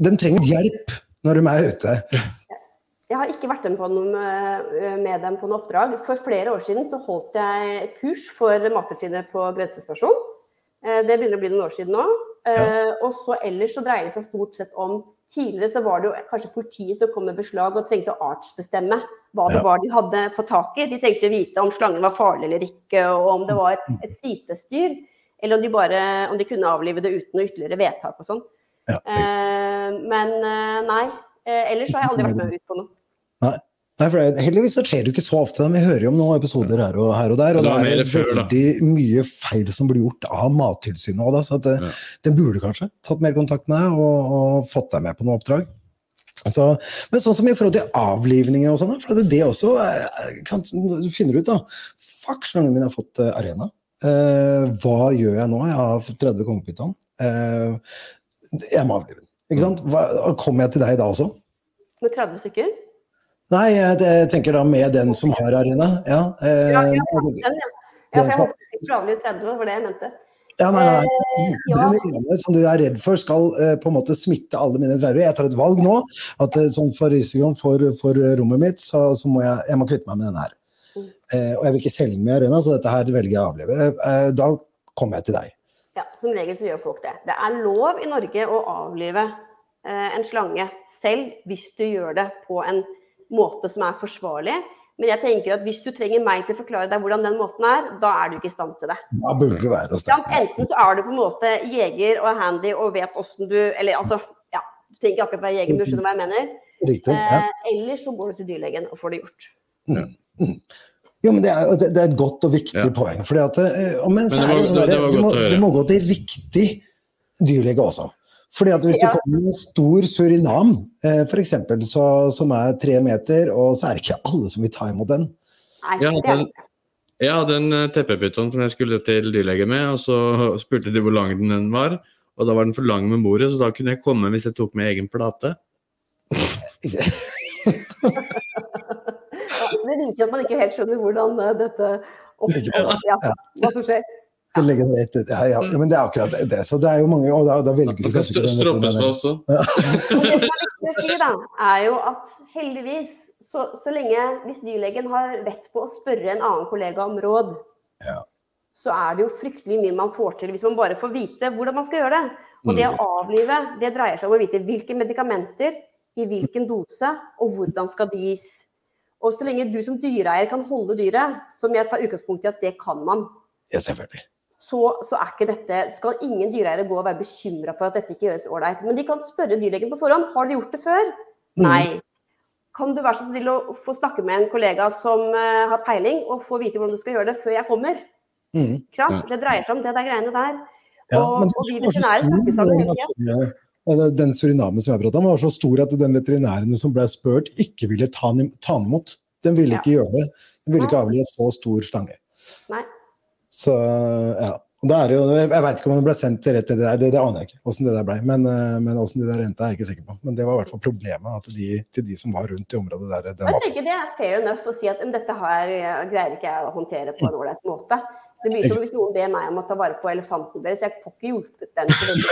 De trenger hjelp når de er ute. Jeg har ikke vært med, på noen, eh, med dem på noe oppdrag. For flere år siden så holdt jeg et kurs for Mattilsynet på grensestasjon. Eh, Det begynner å bli noen år siden nå. Ja. Og så ellers så dreier det seg stort sett om Tidligere så var det jo kanskje politiet som kom med beslag og trengte å artsbestemme hva det Ja. var de hadde fått tak i. De trengte å vite om slangen var farlig eller ikke, og om det var et sitesdyr. Eller om de, bare, om de kunne avlive det uten noe ytterligere vedtak og sånn. Ja. Eh, men eh, nei. Eh, ellers har jeg aldri vært med ut på noe. Nei, for det, Heldigvis så skjer det jo ikke så ofte. men Vi hører jo om noen episoder her og, her og der. Og Det det er mer før, da. mye feil som blir gjort av Mattilsynet òg. Så at, eh, Ja. den burde kanskje tatt mer kontakt med deg og, og fått deg med på noe oppdrag. Så, men sånn som i forhold til avlivninger og sånn, for det, det også eh, ikke sant? Du finner ut, da. Fuck, slangen min har fått eh, arena. Eh, hva gjør jeg nå? Jeg har 30 kongepyton. Eh, jeg må avlive den. Ikke sant? Hva, kommer jeg til deg da også? Med 30 stykker? Nei, jeg, jeg tenker da med den som har arena. Ja, eh, Ja, ja, Den, ja. ja jeg håpet ikke avlive 30, det var det jeg mente. ja, nei, nei. Eh, Den ene som du er redd for skal eh, på en måte smitte alle mine traumer. Jeg tar et valg nå. at eh, sånn For risikoen for, for rommet mitt, så, så må jeg, jeg må kvitte meg med den her. Mm. Eh, og jeg vil ikke selge den med arena, så dette her velger jeg å avleve. Eh, da kommer jeg til deg. ja, som regel så gjør folk det. Det er lov i Norge å avlive eh, en slange selv hvis du gjør det på en måte som er forsvarlig. Men jeg tenker at hvis du trenger meg til å forklare deg hvordan den måten er, da er du ikke i stand til det. Da burde det være i stand. Enten så er du på en måte jeger og handy og vet åssen du Eller altså, ja, du trenger ikke akkurat være jeger, men du skjønner hva jeg mener. Riktig. Ja. Eh, eller så går du til dyrlegen og får det gjort. Jo, men det er, det er et godt og viktig Ja. poeng. Fordi at, eh, men så Men det er det sånn det- det du, må, du må gå til riktig dyrlege også. Fordi at Hvis Ja. du kommer med en stor surinam, eh, for eksempel, så, som er tre meter, og så er det ikke alle som vil ta imot den. Nei, Ja, det er den- Jeg hadde en eh, teppepyton som jeg skulle til dyrlege med, og så spurte de hvor lang den var. Og da var den for lang med bordet, så da kunne jeg komme hvis jeg tok med egen plate. Det viser jo at man ikke helt skjønner hvordan eh, dette oppstår, ja, hva som skjer. Du legges rett ut. Ja, ja, men det er akkurat det. Så det er jo mange, og da, da velger du kanskje ikke den stroppes. Det som er viktig å si, da, er jo at heldigvis, så, så lenge hvis dyrlegen har rett på å spørre en annen kollega om råd, Ja. så er det jo fryktelig mye man får til hvis man bare får vite hvordan man skal gjøre det. Og det Mm. å avlive, det dreier seg om å vite hvilke medikamenter, i hvilken dose, og hvordan skal de gis. Og så lenge du som dyreeier kan holde dyret, som jeg tar utgangspunkt i at det kan man, Ja, selvfølgelig. Så, så er ikke dette, skal ingen dyreeiere gå og være bekymra for at dette ikke gjøres ålreit. Men de kan spørre dyrlegen på forhånd har de gjort det før. Mm. Nei. Kan du være så snill å få snakke med en kollega som uh, har peiling, og få vite hvordan du skal gjøre det før jeg kommer? Mm. Ja. Det dreier seg om det der greiene der. Ja, og, men og vi veterinærer snakker sammen den hele tida. den- surinamen som jeg pratet om, var så stor at den veterinæren som ble spurt, ikke ville ta den imot. Den ville Ja. ikke gjøre det. Den ville ikke avlive en så stor stange. Nei. Så ja. Er det jo, Jeg veit ikke om det ble sendt rett til det der, det, det aner jeg ikke. Hvordan det der ble, Men, eh, men hvordan de der endte, er jeg ikke sikker på. Men det var i hvert fall problemet at de, til de som var rundt i området der. Den Jeg tenker det er fair enough å si at dette her eh, greier ikke jeg å håndtere på en ålreit måte. Det blir som hvis noen ber meg om å ta vare på elefanten deres. Jeg får ikke hjulpet dem til det,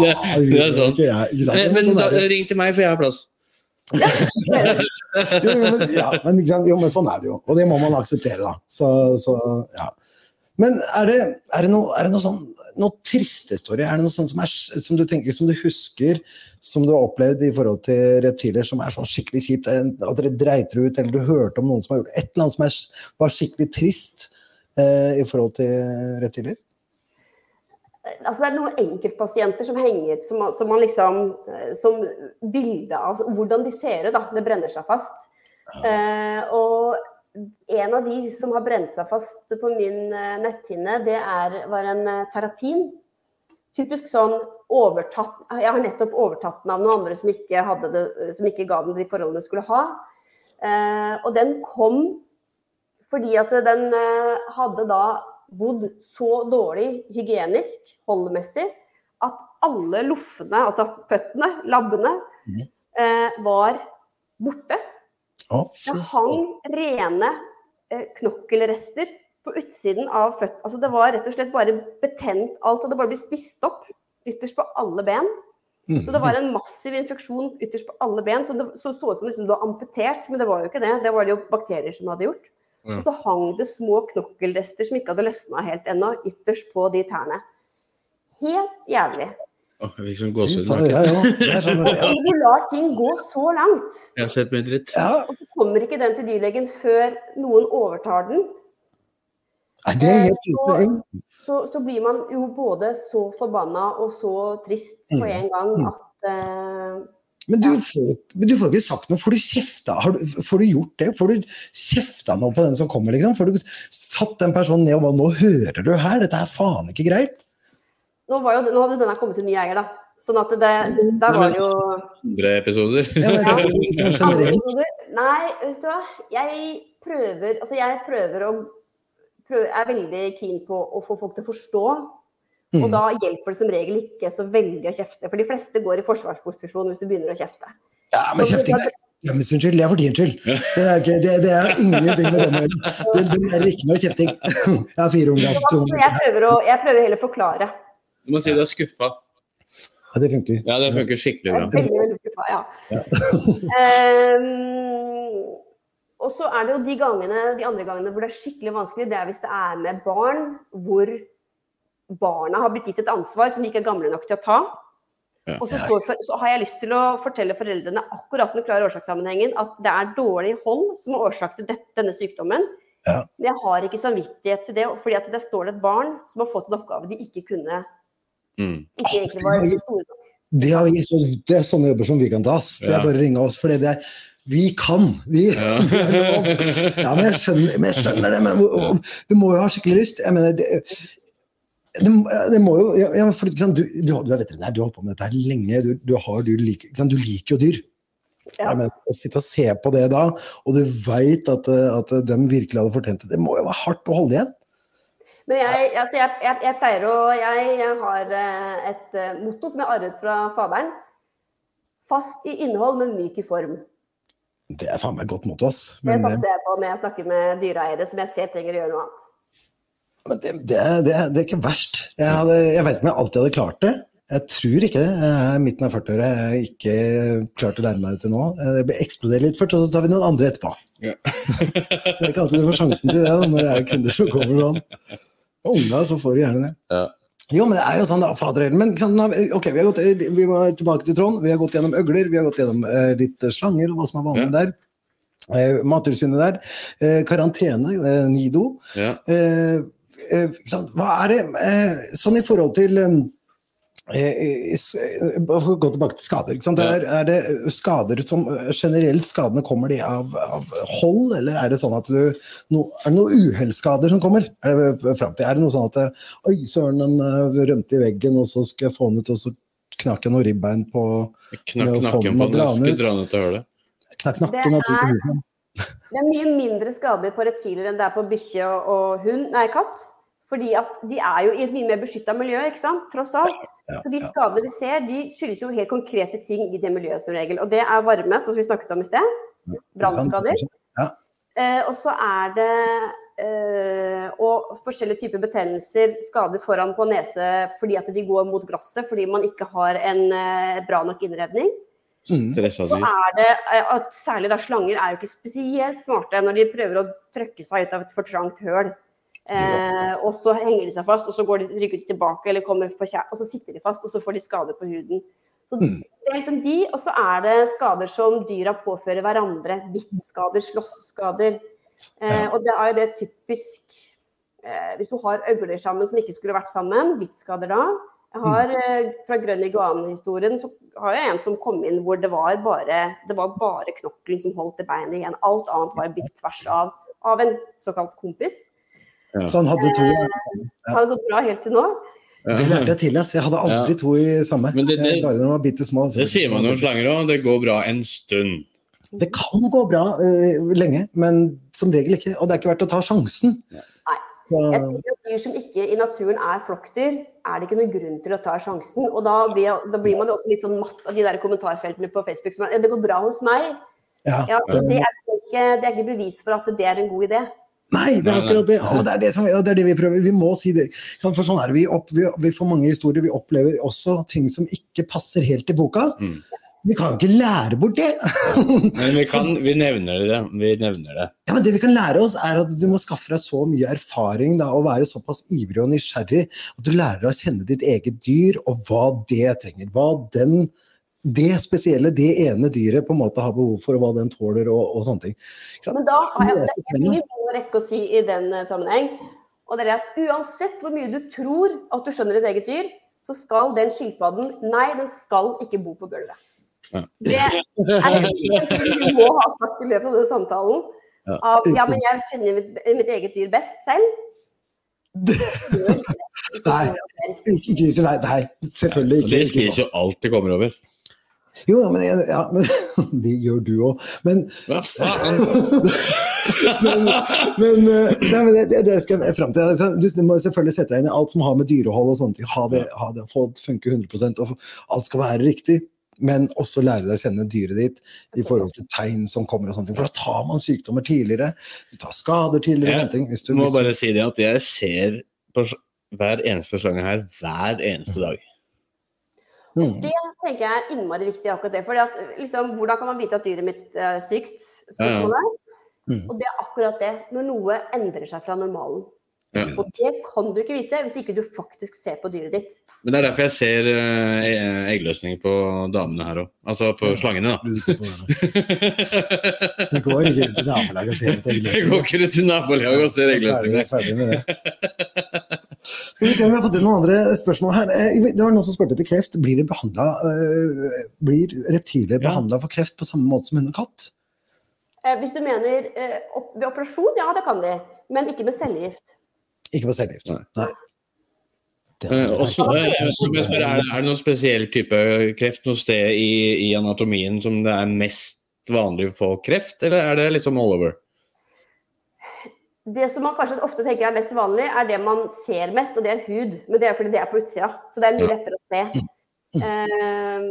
det er sant. Men, men da, ring til meg, for jeg har plass. Jo, men, ja, men, jo, men sånn er det jo. Og det må man akseptere, da. Så, så ja. Men er det, er det noe, er det noe sånn noe trist historie? Er det noe sånt som, er, som du tenker, som du husker, som du har opplevd i forhold til reptiler, som er sånn skikkelig kjipt? At dere dreit dere ut, eller du hørte om noen som har gjort et eller annet som er, var skikkelig trist eh, i forhold til reptiler? Altså, det er noen enkeltpasienter som henger som, som man liksom eh, Som bilde av altså, hvordan de ser ut, da. Det brenner seg fast. Eh, og en av de som har brent seg fast på min eh, netthinne, det er, var en eh, terapin. Typisk sånn overtatt Jeg har nettopp overtatt den av noen andre som ikke, det, som ikke ga den de forholdene skulle ha. Eh, og den kom fordi at den eh, hadde da bodd så dårlig hygienisk, holdmessig, at alle loffene, altså føttene, labbene, Mhm. eh, var borte. Det hang rene eh, knokkelrester på utsiden av føttene. Altså det var rett og slett bare betent. Alt hadde bare blitt spist opp ytterst på alle ben. Mm. Så det var en massiv infeksjon ytterst på alle ben. Så det så, så ut som liksom du var amputert, men det var jo ikke det. Det var det jo bakterier som hadde gjort. Og så hang det små knokkelrester som ikke hadde løsna helt ennå, ytterst på de tærne. Helt jævlig. Åh, jeg fikk sånn gåsehud. ja, ja. Sånn, ja. Du lar ting gå så langt, Jeg har sett mye dritt. ja. og så kommer ikke den til dyrlegen før noen overtar den, Nei, Det er helt Eh, så- så, så blir man jo både så forbanna og så trist på Mm. en gang Mm. at eh, Men du, får, men du får ikke sagt noe. Får du kjefta? Har du, får du gjort det? Får du kjefta noe på den som kommer, liksom? Får du satt den personen ned og bare Nå hører du her, dette er faen ikke greit. nå, var jo, nå hadde denne kommet til ny eier, da. Sånn at det, der var det jo Andre episoder. Ja, er episoder? Nei, vet du hva. Jeg prøver Altså, jeg prøver å prøver, er veldig keen på å få folk til å forstå. Og Mm. da hjelper det som regel ikke så veldig å kjefte. For de fleste går i forsvarsposisjon hvis du begynner å kjefte. Ja, men kjefting er ja, men det er for din skyld. Det er, ikke, det, det er ingenting med dem å gjøre. Det, det er ikke noe kjefting. Jeg har fire unger. Så altså, jeg prøver, å, jeg prøver heller å forklare. Du må si du er skuffa. Ja, det funker. Ja, det funker skikkelig Jeg er bra. veldig, veldig skuffa, ja. Ehm, og så er det jo de gangene, de andre gangene hvor det er skikkelig vanskelig, det er hvis det er med barn hvor barna har blitt gitt et ansvar som de ikke er gamle nok til å ta. Ja. Og så, står, for- så har jeg lyst til å fortelle foreldrene akkurat den klare årsakssammenhengen at det er dårlig hold som er årsak til det, denne sykdommen. Ja. Men jeg har ikke samvittighet til det, fordi at det står det et barn som har fått en oppgave de ikke kunne Mm. ikke egentlig var store nok. Det, vi, så, det er sånne jobber som vi kan ta. ass. Det er bare å ringe oss. For det er Vi kan! Vi, Ja. er. Ja, men jeg skjønner, men jeg skjønner det. Men du må jo ha skikkelig lyst. Jeg mener, det, det, det må jo ja, for, du, du, du er veterinær, du har holdt på med dette her lenge. Du, du, har, du, liker, du liker jo dyr. Ja. Men å sitte og se på det da, og du veit at, at de virkelig hadde fortjent det, det må jo være hardt å holde igjen. Men jeg, altså jeg, jeg, jeg pleier å jeg, har eh, et eh, motto som jeg arvet fra faderen. Fast i innhold, men myk i form. Det er faen meg godt motto, ass. Men, det, passer jeg på når jeg snakker med dyreeiere som jeg ser trenger å gjøre noe annet. Men det, det, det, det er ikke verst. Jeg, hadde, jeg vet ikke om jeg alltid hadde klart det. Jeg tror ikke det. Jeg er midten av 40-åra. Jeg har ikke klart å lære meg det til nå. Det eksploderer litt først, og så tar vi noen andre etterpå. Ja. det er ikke alltid du får sjansen til det da, når det er kunder som kommer sånn. Unga, så får du gjerne det. Ja. Jo, men det er jo sånn, da, fader Men ok, vi, har gått, vi må tilbake til Trond. Vi har gått gjennom øgler, vi har gått gjennom uh, litt slanger, og hva som er vanlig Ja. der. Uh, Mattilsynet der. Uh, karantene, eh, Nido. Ja. Eh, eh, sant, hva er det eh, Sånn i forhold til eh, eh, eh, Gå tilbake til skader. Ikke sant? Er, er det skader som eh, generelt skadene kommer de av, av hold, eller er det sånn at du no, Er det noen uhellsskader som kommer? Er det, frem til? er det noe sånn at eh, Oi, søren, den eh, rømte i veggen, og så skal jeg få den ut, og så knakk jeg noen ribbein på Knakk nakken på den. dra den skulle ut. dra den ut og hølet. det. Knakk nakken huset. Det er mye mindre skader på reptiler enn det er på bikkje og, og hund, nei, katt. Fordi at de er jo i et mye mer beskytta miljø, ikke sant? tross alt. Ja, Så de skadene vi ser, de skyldes jo helt konkrete ting i det miljøet som regel. Og det er varme, sånn som vi snakket om i sted. Brannskader. Ja. Eh, og så er det eh, og forskjellige typer betennelser, skader foran på nese fordi at de går mot glasset fordi man ikke har en eh, bra nok innredning. Mm. Så er det eh, at særlig da slanger er jo ikke spesielt smarte når de prøver å trøkke seg ut av et for trangt høl. Eh, og så henger de seg fast, og så går de rygger de tilbake, eller kommer for kjær, og så sitter de fast, og så får de skader på huden. Så Mm. det er liksom de, og så er det skader som dyra påfører hverandre. Bittskader, slåssskader. Eh, og det er jo det typisk eh, Hvis du har øgler sammen som ikke skulle vært sammen, bittskader da. Jeg har eh, Fra Grønn iguan-historien så har jeg en som kom inn hvor det var bare, det var bare knokkelen som holdt det beinet igjen. Alt annet var bitt tvers av av en såkalt kompis. Så han hadde to. Det hadde gått bra helt til nå. Det lærte jeg til. ass. Jeg hadde aldri to i samme. Men det- det- Eh, Bare når var bitte små. Det sier man jo om slanger òg. Det går bra en stund. Det kan gå bra uh, lenge, men som regel ikke. Og det er ikke verdt å ta sjansen. Nei. Jeg tenker at Dyr som ikke i naturen er flokkdyr, er det ikke noen grunn til å ta sjansen. Og da blir, da blir man jo også litt sånn matt av de der kommentarfeltene på Facebook som er 'Det går bra hos meg'. ja. Ja, det, er liksom ikke, det er ikke bevis for at det er en god idé. Nei, det er akkurat det. Og det er det, som, og det er det vi prøver. Vi må si det. For sånn er det. Vi, opp, vi, vi får mange historier. Vi opplever også ting som ikke passer helt til boka. Mm. Vi kan jo ikke lære bort det. Men vi, kan, vi nevner det. Vi nevner det. Ja, men det vi kan lære oss, er at du må skaffe deg så mye erfaring da, og være såpass ivrig og nysgjerrig at du lærer å kjenne ditt eget dyr og hva det trenger. Hva den, det spesielle, det ene dyret på en måte har behov for, og hva den tåler og, og sånne ting. Ikke sant? Men da har jeg, det er mye rekke å si i den eh, sammenheng. Og det er at uansett hvor mye du tror at du skjønner ditt eget dyr, så skal den skilpadden Nei, den skal ikke bo på gulvet. Ja. Det er det du må ha sagt i løpet av den samtalen. Ja. Av, ja, men jeg kjenner mitt, mitt eget dyr best selv. Nei. Ikke, vise vei. Nei, selvfølgelig ikke. de ikke spiser sånn. jo alt de kommer over. Jo, men, ja, men det gjør du òg. Men, Hva faen? men, men, eh, nei, men det, det, det skal jeg frem til. Altså, Du, du må selvfølgelig sette deg inn i alt som har med dyrehold og sånt Ha det, ha det, få det funke 100% og alt skal være riktig. Men også lære deg å kjenne dyret ditt i forhold til tegn som kommer. og sånne ting. For da tar man sykdommer tidligere. Du tar skader tidligere. Jeg sånne ting. Hvis du, må hvis bare si det at jeg ser på hver eneste slange her hver eneste dag. Mm. Det tenker jeg er innmari viktig, akkurat det. Fordi at, liksom, hvordan kan man vite at dyret mitt er sykt? Spørsmålet. Mm. Og det er akkurat det. Når noe endrer seg fra normalen. Ja. Og det kan du ikke vite hvis ikke du faktisk ser på dyret ditt. Men det er derfor jeg ser eh, eggløsninger på damene her òg. Altså på slangene, da. Det. Går ikke rundt i nabolaget og ser etter Det går ikke rundt i nabolaget og ser Ferdig, eggløsninger. ferdig med det. Skal vi se om vi har fått inn noen andre spørsmål her. Eh, Det var noen som spurte etter kreft. Blir, det behandlet, uh, blir reptiler Ja. behandla for kreft på samme måte som hund og katt? Eh, hvis du mener eh, ved operasjon, ja det kan de. Men ikke med cellegift. Ikke med cellegift. Nei. Nei. Det er- også, eh, så må jeg spørre, er, er det noen spesiell type kreft noe sted i, i anatomien som det er mest vanlig å få kreft, eller er det liksom all over? Det som man kanskje ofte tenker er mest vanlig, er det man ser mest, og det er hud. Men det er fordi det er på utsida, så det er mye lettere å se. Eh,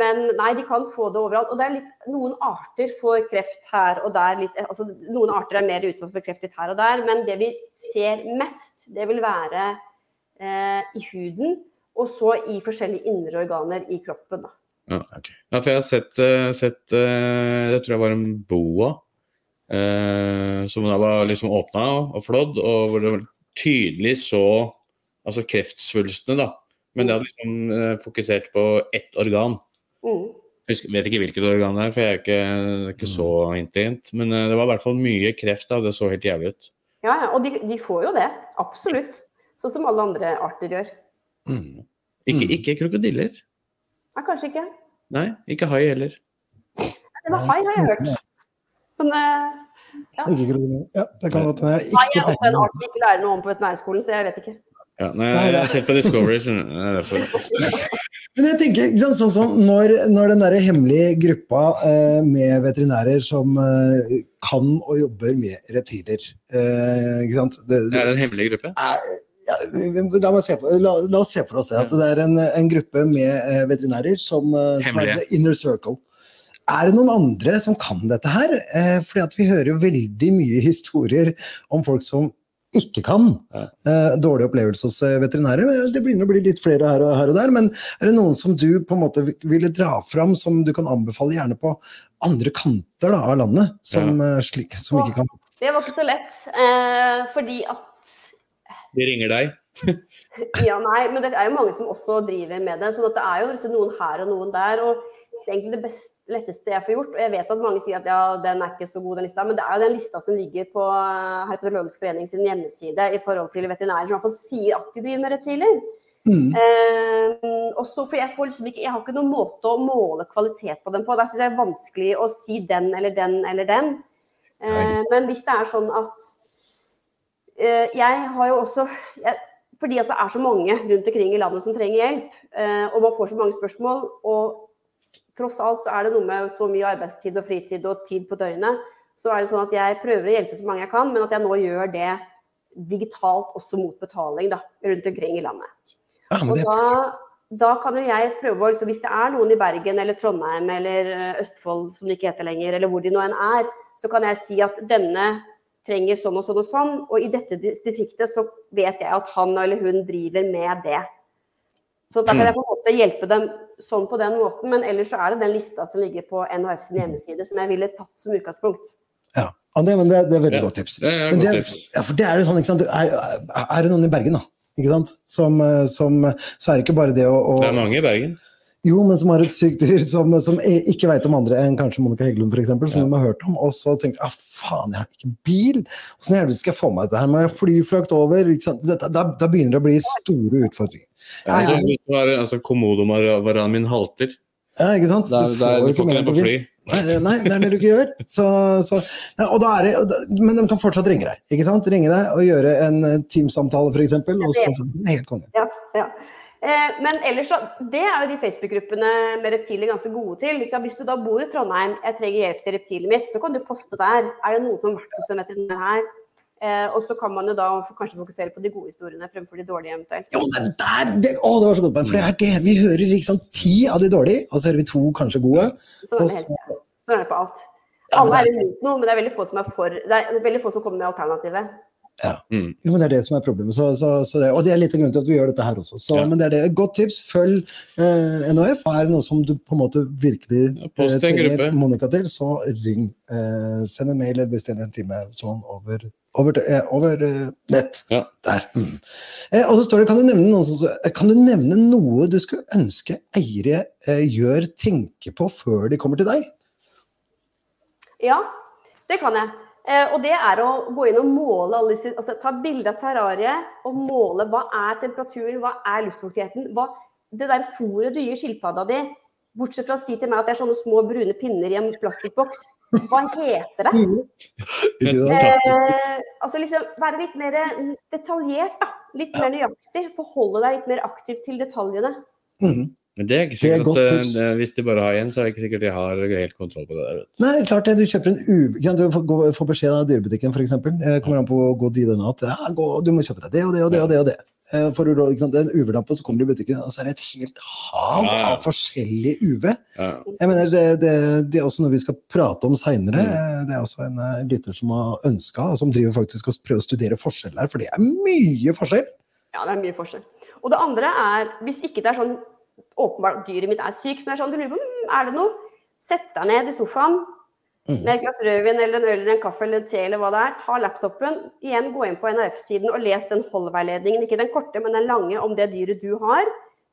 men nei, de kan få det overalt. Og det er litt, noen arter får kreft her og der. Litt, altså, noen arter er mer utsatt for kreft litt her og der, men det vi ser mest, det vil være eh, i huden, og så i forskjellige indre organer i kroppen. Da. Ja, for jeg har sett, eh, sett eh, Jeg tror jeg var en boa eh, som da var liksom åpna og flådd, og hvor det var tydelig så altså kreftsvulstene, da. Men det hadde liksom eh, fokusert på ett organ. Mm. Jeg vet ikke hvilket organ det er, for jeg er ikke, ikke så intelligent. Men eh, det var i hvert fall mye kreft da, det så helt jævlig ut. Ja, ja, og de, de får jo det. Absolutt. Sånn som alle andre arter gjør. Mm. Ikke, Mm. ikke krokodiller. Nei, kanskje ikke. Nei, ikke hai heller. Det var hai, har jeg hørt. Men eh, Ikke krokodiller. Ja, det kan godt hende. Hai er også en art vi ikke lærer noe om på veterinærskolen, så jeg vet ikke. Ja, nei, jeg det- har sett på Discovery. skjønner. Det er. Men jeg tenker, sant, sånn som når, når den der hemmelige gruppa eh, med veterinærer som eh, kan og jobber med reptiler eh, ikke sant? Det, Det er en hemmelig gruppe. ja, vi- vi- la, for, la, la oss se for oss det, at det er en, en gruppe med eh, veterinærer som, eh, som er the inner circle. Er det noen andre som kan dette her? Eh, fordi at vi hører jo veldig mye historier om folk som ikke kan. Eh, dårlig opplevelse hos eh, veterinærer. Det begynner å bli litt flere her og, her og der, men er det noen som du på en måte ville dra fram, som du kan anbefale gjerne på andre kanter da, av landet, som, ja. slik, som ikke kan Det var ikke så lett, eh, fordi at De ringer deg. Ja, nei, men det er jo mange som også driver med det. Så det er jo liksom noen her og noen der. og egentlig det best, letteste jeg får gjort. Og jeg vet at mange sier at ja, den er ikke så god, den lista. Men det er jo den lista som ligger på eh, Herpetologisk forening sin hjemmeside i forhold til veterinærer som i hvert fall sier at de driver med reptiler. Mm. Uh, og så, for jeg, får liksom ikke, jeg har ikke noen måte å måle kvalitet på den på. Der syns jeg det er vanskelig å si den eller den eller den. Uh, Eh, men hvis det er sånn at uh, Jeg har jo også jeg, Fordi at det er så mange rundt omkring i landet som trenger hjelp, eh, og man får så mange spørsmål, og tross alt så er det noe med så mye arbeidstid og fritid og tid på døgnet, så er det sånn at jeg prøver å hjelpe så mange jeg kan, men at jeg nå gjør det digitalt også mot betaling da, rundt omkring i landet. Ja, Og da, da kan jo jeg prøve å liksom, Hvis det er noen i Bergen eller Trondheim eller eh, Østfold som det ikke heter lenger, eller hvor de nå enn er, så kan jeg si at denne trenger sånn og sånn og sånn, og i dette distriktet så vet jeg at han eller hun driver med det. Så da kan jeg på en måte hjelpe dem sånn på den måten, men ellers så er det den lista som ligger på NHF sin hjemmeside som jeg ville tatt som utgangspunkt. ja. Ja, det, men det, det er veldig Ja. godt tips. Det er godt det, tips. ja, for det er jo sånn, ikke sant? Er, er det noen i Bergen, da? Ikke sant? Som, eh, som, så er det ikke bare det å, å Det er mange i Bergen. Jo, men som har et sykt dyr som, som e- ikke veit om andre enn kanskje Monica Heggelund f.eks., som Ja. de har hørt om, og så tenker ah, faen, jeg har ikke bil! Åssen i helvete skal jeg få meg dette her? Må jeg fly frakt over? Ikke sant? Dette, da, da begynner det å bli store utfordringer. Ja, altså, hvis du altså, Komodo-varanen min halter. Ja, ikke sant? Der, der, du får ikke den på fly. Nei, nei, det er det du ikke gjør. Så, så, nei, og da er det, og da- men de kan fortsatt ringe deg. ikke sant? Ringe deg og gjøre en eh, Teams-samtale, f.eks. Og så det helt konge. Ja, ja. Eh, men ellers så, det er jo de Facebook-gruppene med reptiler ganske gode til. Hvis du da bor i Trondheim, jeg trenger hjelp til reptilet mitt, så kan du poste der. Er det noen som har vært hos en veterinær her? Eh, og så kan man jo da kanskje fokusere på de gode historiene fremfor de dårlige eventuelt. Jo, det er der! Det, å, det var så godt, for det er det. Vi hører liksom ti av de dårlige, og så hører vi to kanskje gode. Sånn er det, så, helt, sånn er det på alt. Alle er imot noe, men det er veldig få som er for. Det er veldig få som kommer med alternativet. Mm. jo, men det er det som er problemet. Så, så, så det, og det er litt av grunnen til at vi gjør dette her også. Så, Ja. Men det er det. Godt tips. Følg eh, NHF. Er det noe som du på en måte virkelig Ja, eh, trenger. Monica til, så ring. Eh, send en mail eller bestill en time sånn over, over, eh, over eh, nett. Ja. Der. Mm. Eh, og så står det, kan du, nevne noe, som- kan du nevne noe du skulle ønske eiere eh, gjør, tenke på før de kommer til deg? Ja, det kan jeg. Eh, og det er å gå inn og måle alle disse altså Ta bilde av terrariet og måle hva er temperaturen, hva er luftfuktigheten. Hva, det der fôret du gir skilpadda di, bortsett fra å si til meg at det er sånne små brune pinner i en plastikkboks, hva heter det? Eh, altså liksom Være litt mer detaljert, da. Litt mer nøyaktig. Forholde deg litt mer aktivt til detaljene. Mhm. Men det er ikke Det er sikkert at eh, det, hvis de bare har én, så er det ikke sikkert de har helt kontroll på det der. vet. Nei, klart det. Du kjøper en u... Kan du få, beskjed av dyrebutikken, f.eks. Eh, kommer an på god DNA at ja, gå, du må kjøpe deg det og det og det og det. og det. Eh, får ikke sant? Det er en UV-lampe, så kommer du i butikken, og så er det et helt hav Ja, ja. av forskjellig UV. Ja. Jeg mener, det, det, det er også noe vi skal prate om seinere. Mm. Det er også en lytter som har ønska, som driver faktisk og prøver å studere forskjell her, for det er mye forskjell. Ja, det er mye forskjell. Og det andre er, hvis ikke det er sånn åpenbart dyret mitt er sykt, men det er sånn du lurer på "Mm, er det noe, sett deg ned i sofaen Mm. med et glass rødvin eller en øl eller en kaffe eller en te eller hva det er. Ta laptopen, igjen gå inn på NRF-siden og les den holdveiledningen, ikke den korte, men den lange om det dyret du har.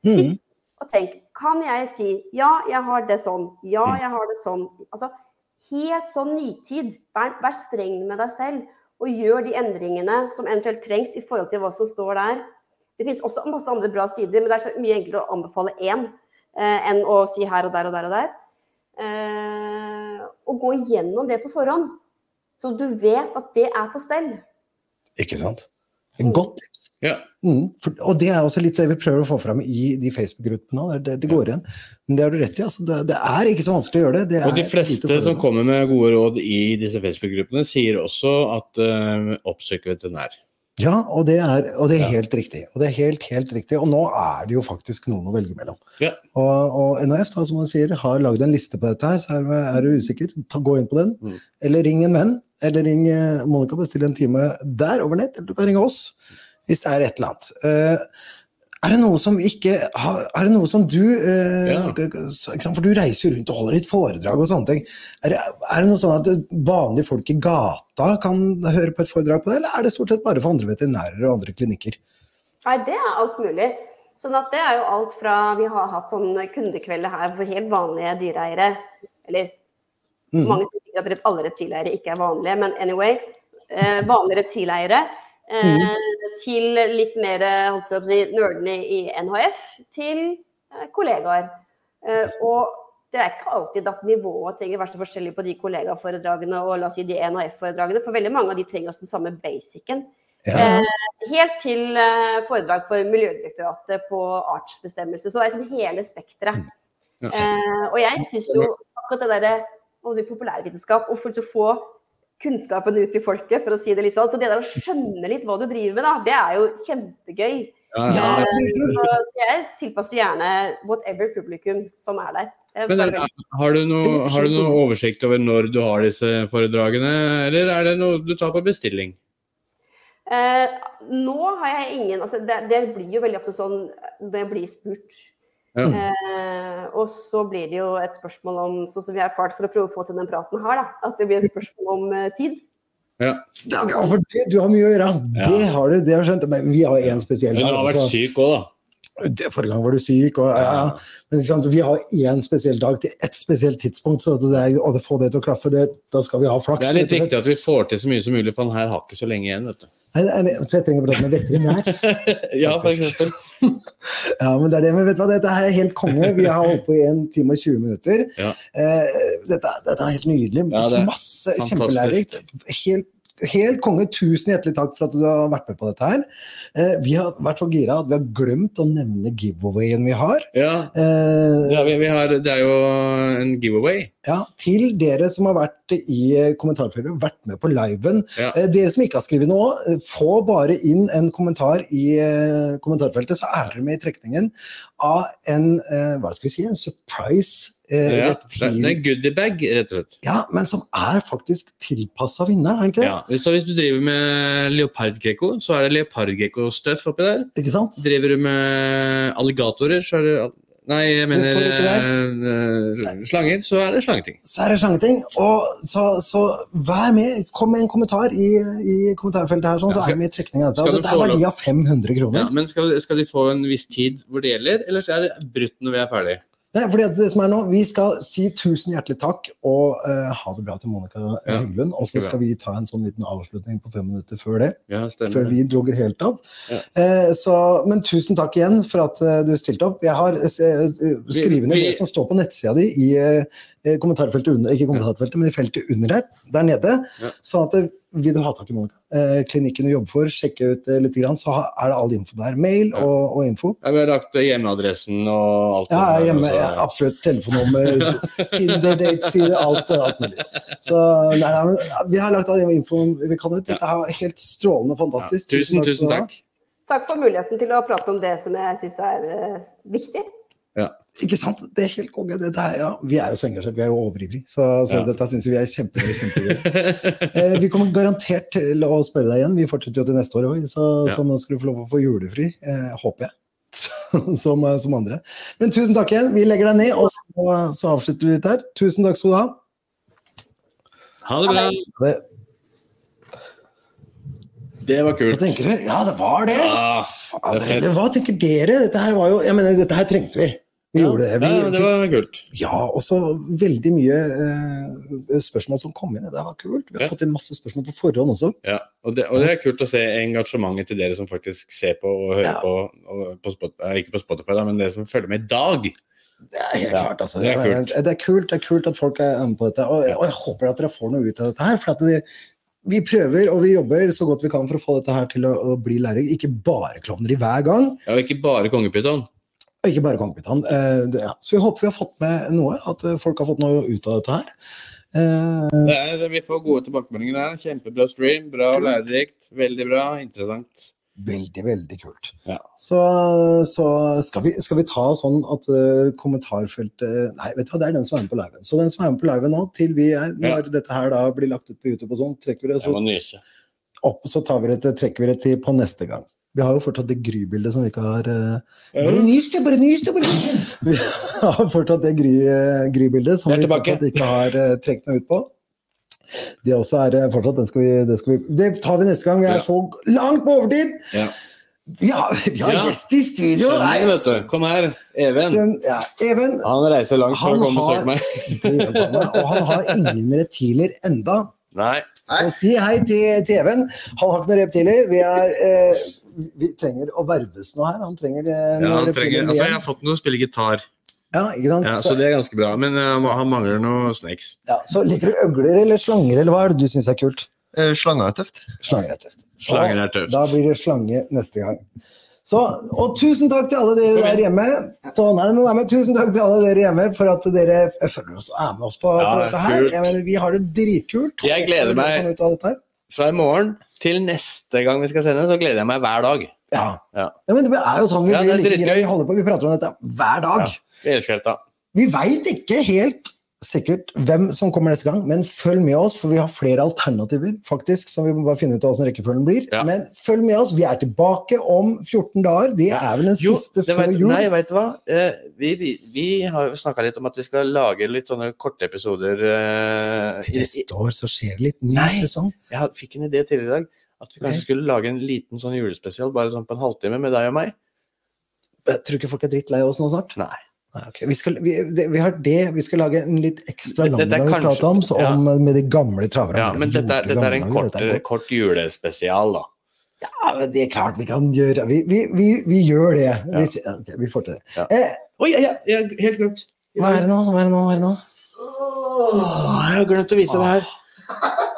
Sitt Mhm. og tenk, kan jeg si ja, jeg har det sånn, ja, jeg har det sånn. Altså, helt sånn nitid. Vær, vær streng med deg selv, og gjør de endringene som eventuelt trengs i forhold til hva som står der. Det finnes også masse andre bra sider, men det er så mye enklere å anbefale én eh, enn å si her og der og der og der. Eh, og gå igjennom det på forhånd, så du vet at det er på stell. Ikke sant? Et Godt tips. Ja. Mm, for, og det er også litt det vi prøver å få fram i de Facebook-gruppene. Det, det, det går igjen. Men det har du rett i. Altså, det, det er ikke så vanskelig å gjøre det. det Og de fleste som kommer med gode råd i disse Facebook-gruppene, sier også at uh, oppsøk veterinær. Ja, og det er, og det er Ja. helt riktig. Og det er helt, helt riktig. Og nå er det jo faktisk noen å velge mellom. Ja. Og, og NAF da, som du sier, har lagd en liste på dette her, så er, er du usikker, ta, gå inn på den. Mm. Eller ring en venn. Eller ring eh, Monica, bestill en time der over nett. Eller du kan ringe oss hvis det er et eller annet. Eh, er det noe som ikke har- Er det noe som du eh, Ja. For du reiser jo rundt og holder litt foredrag og sånne ting. Er det, er det noe sånn at vanlige folk i gata kan høre på et foredrag på det, eller er det stort sett bare for andre veterinærer og andre klinikker? Nei, det er alt mulig. Sånn at det er jo alt fra Vi har hatt sånn kundekvelder her for helt vanlige dyreeiere. Eller mm. mange sier at alle reptileiere ikke er vanlige, men anyway. Eh, vanlige reptileiere. Eh, Til litt mer holdt jeg på å si, nerdene i NHF. Til eh, kollegaer. Eh, og det er ikke alltid at nivået trenger å være så forskjellig på de kollegaforedragene og la oss si de NHF-foredragene, for veldig mange av de trenger også den samme basicen. Ja. Helt til foredrag for Miljødirektoratet på artsbestemmelse. Så det er liksom hele spekteret. Ja. Eh, og jeg syns jo akkurat det derre populærvitenskap, å få så få kunnskapen ut til folket, for å si det litt sånn. Så det der å skjønne litt hva du driver med, da, det er jo kjempegøy. Ja, Ja, ja. Så jeg tilpasser gjerne whatever publikum som er der. Men er, har, du noe, har du noe oversikt over når du har disse foredragene, eller er det noe du tar på bestilling? Eh, nå har jeg ingen altså det, det blir jo veldig ofte sånn når jeg blir spurt. Ja. Eh, og så blir det jo et spørsmål om sånn som vi har erfart for å prøve å få til den praten her, da. At det blir et spørsmål om eh, tid. Ja. Ja, for det, du har mye å gjøre. Ja. Det har du, det har skjønt. Men vi har én spesiell Men du har vært syk òg, da. Det, Forrige gang var du syk, og, ja, ja. Men sant, så vi har én spesiell dag til ett spesielt tidspunkt. Så det er, å få det til å klaffe, det, da skal vi ha flaks. Det er litt viktig at vi får til så mye som mulig, for han her har ikke så lenge igjen, vet du. Nei, nei, Så jeg trenger å prate med veterinær. ja, for eksempel. Ja, men det er det, men vet du hva, dette her er helt konge. Vi har holdt på i en time og 20 minutter. Ja. Eh, dette, dette er helt nydelig. Ja, det er Masse fantastisk. kjempelærerikt. Helt, helt konge. Tusen hjertelig takk for at du har vært med på dette her. Eh, vi har vært så gira at vi har glemt å nevne giveawayen vi har. Ja, Eh, det, vi, vi har, det er jo en giveaway. Ja, til dere som har vært i kommentarfeltet, vært med på liven. Ja. Eh, Dere som ikke har skrevet noe, eh, få bare inn en kommentar i eh, kommentarfeltet, så er dere med i trekningen av en eh, hva skal vi si, en surprise eh, Ja, det, reptil. det er goodiebag, rett og slett. Ja, men som er faktisk tilpassa vinneren, er det ikke det? Ja. Så hvis du driver med leopardgekko, så er det leopardgekko-stuff oppi der. Ikke sant? Driver du med alligatorer, så er det Nei, jeg mener eh, slanger, så er det slangeting. Så er det slangeting. Og så, så vær med. Kom med en kommentar i, i kommentarfeltet her, sånn, så Ja, skal- er vi med i trekning av dette. Og dette er verdi av 500 kroner. Ja, men skal, skal de få en viss tid hvor det gjelder, eller så er det brutt når vi er ferdig? Nei, fordi det som er nå, Vi skal si tusen hjertelig takk og uh, ha det bra til Monica Ja, Heggelund. Og så skal vi ta en sånn liten avslutning på fem minutter før det. Ja, Før vi droger helt av. Ja. Uh, så, men tusen takk igjen for at uh, du stilte opp. Jeg har skrevet ned det som står på nettsida di i kommentarfeltet under, ikke kommentarfeltet, men i feltet under her, der nede. Ja. Sånn at eh, vil du ha tak i Monica, eh, klinikken du jobber for, sjekke ut eh, litt, grann, så er det all info der. Mail Ja. og, og info. Ja, vi har lagt hjemmeadressen og alt. Ja, der, hjemme, altså. ja, absolutt. Telefonnummer, Tinder, dates, alt, alt mulig. Så nei, nei, men vi har lagt all infoen vi kan ut. Dette er helt strålende Ja, fantastisk. tusen, tusen du ha. takk. Takk for muligheten til å prate om det som jeg syns er uh, viktig. Ikke sant? Det er helt konge. Ja, vi er jo så engasjert, vi er jo overivrige. Så, så Ja. dette syns vi er kjempe, kjempegøy. Eh, vi kommer garantert til å spørre deg igjen. Vi fortsetter jo til neste år òg, så, Ja. så nå skal du få lov å få julefri. Eh, håper jeg. som, som andre. Men tusen takk igjen. Vi legger deg ned, og så, så avslutter vi ut her. Tusen takk skal du ha. Ha det bra. Det, Det var kult. Ja, det var det. Ja, Fader, det hva tenker dere? Dette her var jo Jeg mener, dette her trengte vi. Vi gjorde det. Vi, ja, det var kult. Ja, og så veldig mye eh, spørsmål som kom inn. Det var kult. Vi har Ja. fått inn masse spørsmål på forhånd også. Ja, og det, og det er kult å se engasjementet til dere som faktisk ser på og hører Ja. på, og på Spot, eh, ikke på Spotify, da, men dere som følger med i dag. Det er helt Ja, klart, altså. det er kult. Det er kult, det er kult at folk er med på dette. Og, og jeg håper at dere får noe ut av dette her. for at de, vi prøver og vi jobber så godt vi kan for å få dette her til å, å bli lærer. Ikke bare klovneri hver gang, Ja, og ikke bare kongepyton. Og ikke bare kongepyton. Eh, ja. Så vi håper vi har fått med noe, at eh, folk har fått noe ut av dette her. Eh, Det er, vi får gode tilbakemeldinger her. Kjempebra stream. Bra og lærerikt. Veldig bra. Interessant. veldig, veldig kult. Ja. Så, så skal, vi, skal vi ta sånn at uh, kommentarfeltet Nei, vet du hva, det er den som er med på liven. Så den som er med på liven nå, til vi er, Ja. når dette her da blir lagt ut på YouTube og sånn, trekker vi det så opp, så tar vi det trekker vi det til på neste gang. Vi har jo fortsatt det Gry-bildet som vi ikke har eh, Bare nys det, bare nys det! bare nys det! Vi har fortsatt det Gry- eh, Gry-bildet som vi tilbake. fortsatt ikke har uh, trukket noe ut på. Det også er eh, fortsatt, den skal vi, det, skal vi, det tar vi neste gang. Vi er Ja. så langt på overtid! Ja. Vi har, vi har Ja. gjest i studio! Sønnen, vet du. Kom her. Even. Sønn- ja, Even, Han reiser langt for å komme og han meg, og han har ingen reptiler enda. Nei. Så si hei til, til Even. Han har ikke noen reptiler. Vi, er, eh, vi trenger å verves nå her. Han trenger eh, Ja, han trenger, altså, jeg har fått noe å spille gitar, Ja, ikke sant? ja, så så, det er ganske bra. Men uh, han mangler noe snacks. ja, så liker du øgler eller slanger, eller hva er det du syns er kult? Uh, slanger er tøft. Slanger er tøft. Så Slanger er tøft. Da blir det slange neste gang. Så, og tusen takk til alle dere der hjemme. Så, nei, må være med. Tusen takk til alle dere hjemme for at dere følger oss og er med oss på, Ja, på dette her. Jeg mener, vi har det dritkult. Jeg gleder meg. Fra i morgen til neste gang vi skal sende, så gleder jeg meg hver dag. Ja. Ja. ja, men det er jo sånn vi Ja, like Vi holder på, vi prater om dette hver dag. Ja. Vi elsker dette. Vi veit ikke helt sikkert hvem som kommer neste gang, men følg med oss, for vi har flere alternativer, faktisk, så vi må bare finne ut av hvordan rekkefølgen blir. Ja. Men følg med oss, vi er tilbake om 14 dager. Det er vel den Jo, siste før vet, jul. nei, veit du hva? Eh, vi, vi, vi har jo snakka litt om at vi skal lage litt sånne korte episoder. Eh, Til neste år så skjer det litt ny Nei. sesong. jeg fikk en idé tidligere i dag. At vi kanskje okay. skulle lage en liten sånn julespesial bare sånn på en halvtime med deg og meg. Jeg tror ikke folk er drittlei oss nå snart. Nei. Nei, ok. vi, skal, vi, det, vi har det, vi skal lage en litt ekstra lang vi prater om, så ja. om med de gamle traverne. Ja, men dette, dette er en kort, Dette er kort julespesial, da. Ja, men det er klart vi kan gjøre Vi, vi, vi, vi gjør det. Vi, Ja. sier- ok, vi får til det. Ja. Eh, Oi, har helt glemt. hva er det nå? Hva er det nå? Er det nå? Åh, jeg har glemt å vise det her.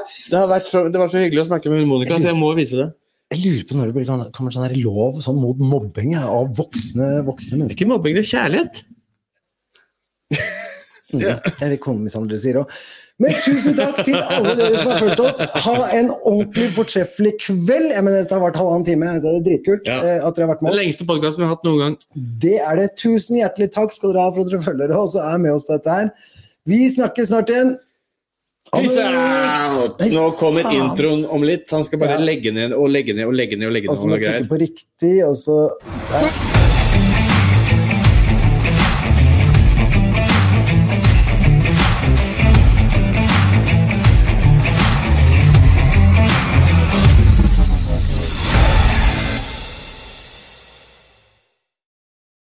Det, så, det var så hyggelig å snakke med Monica, så jeg må vise det. Jeg lurer på når det blir- kommer sånn her lov sånn mot mobbing av voksne, voksne er mennesker. ikke mobbing, det er kjærlighet. Det er det konemishandlere sier òg. Men tusen takk til alle dere som har fulgt oss. Ha en ordentlig fortreffelig kveld. Jeg mener, Dette har vært halvannen time. Det er dritkult Ja. eh, at dere har vært med Den Det lengste podkasten vi har hatt noen gang. Det er det. Tusen hjertelig takk skal dere ha for at dere følger oss og er med oss på dette her. Vi snakkes snart igjen. Peace out! Nå kommer introen om litt. Han skal bare Ja. legge ned og legge ned og legge ned og legge ned. Og og så må du trykke på riktig, og så ja.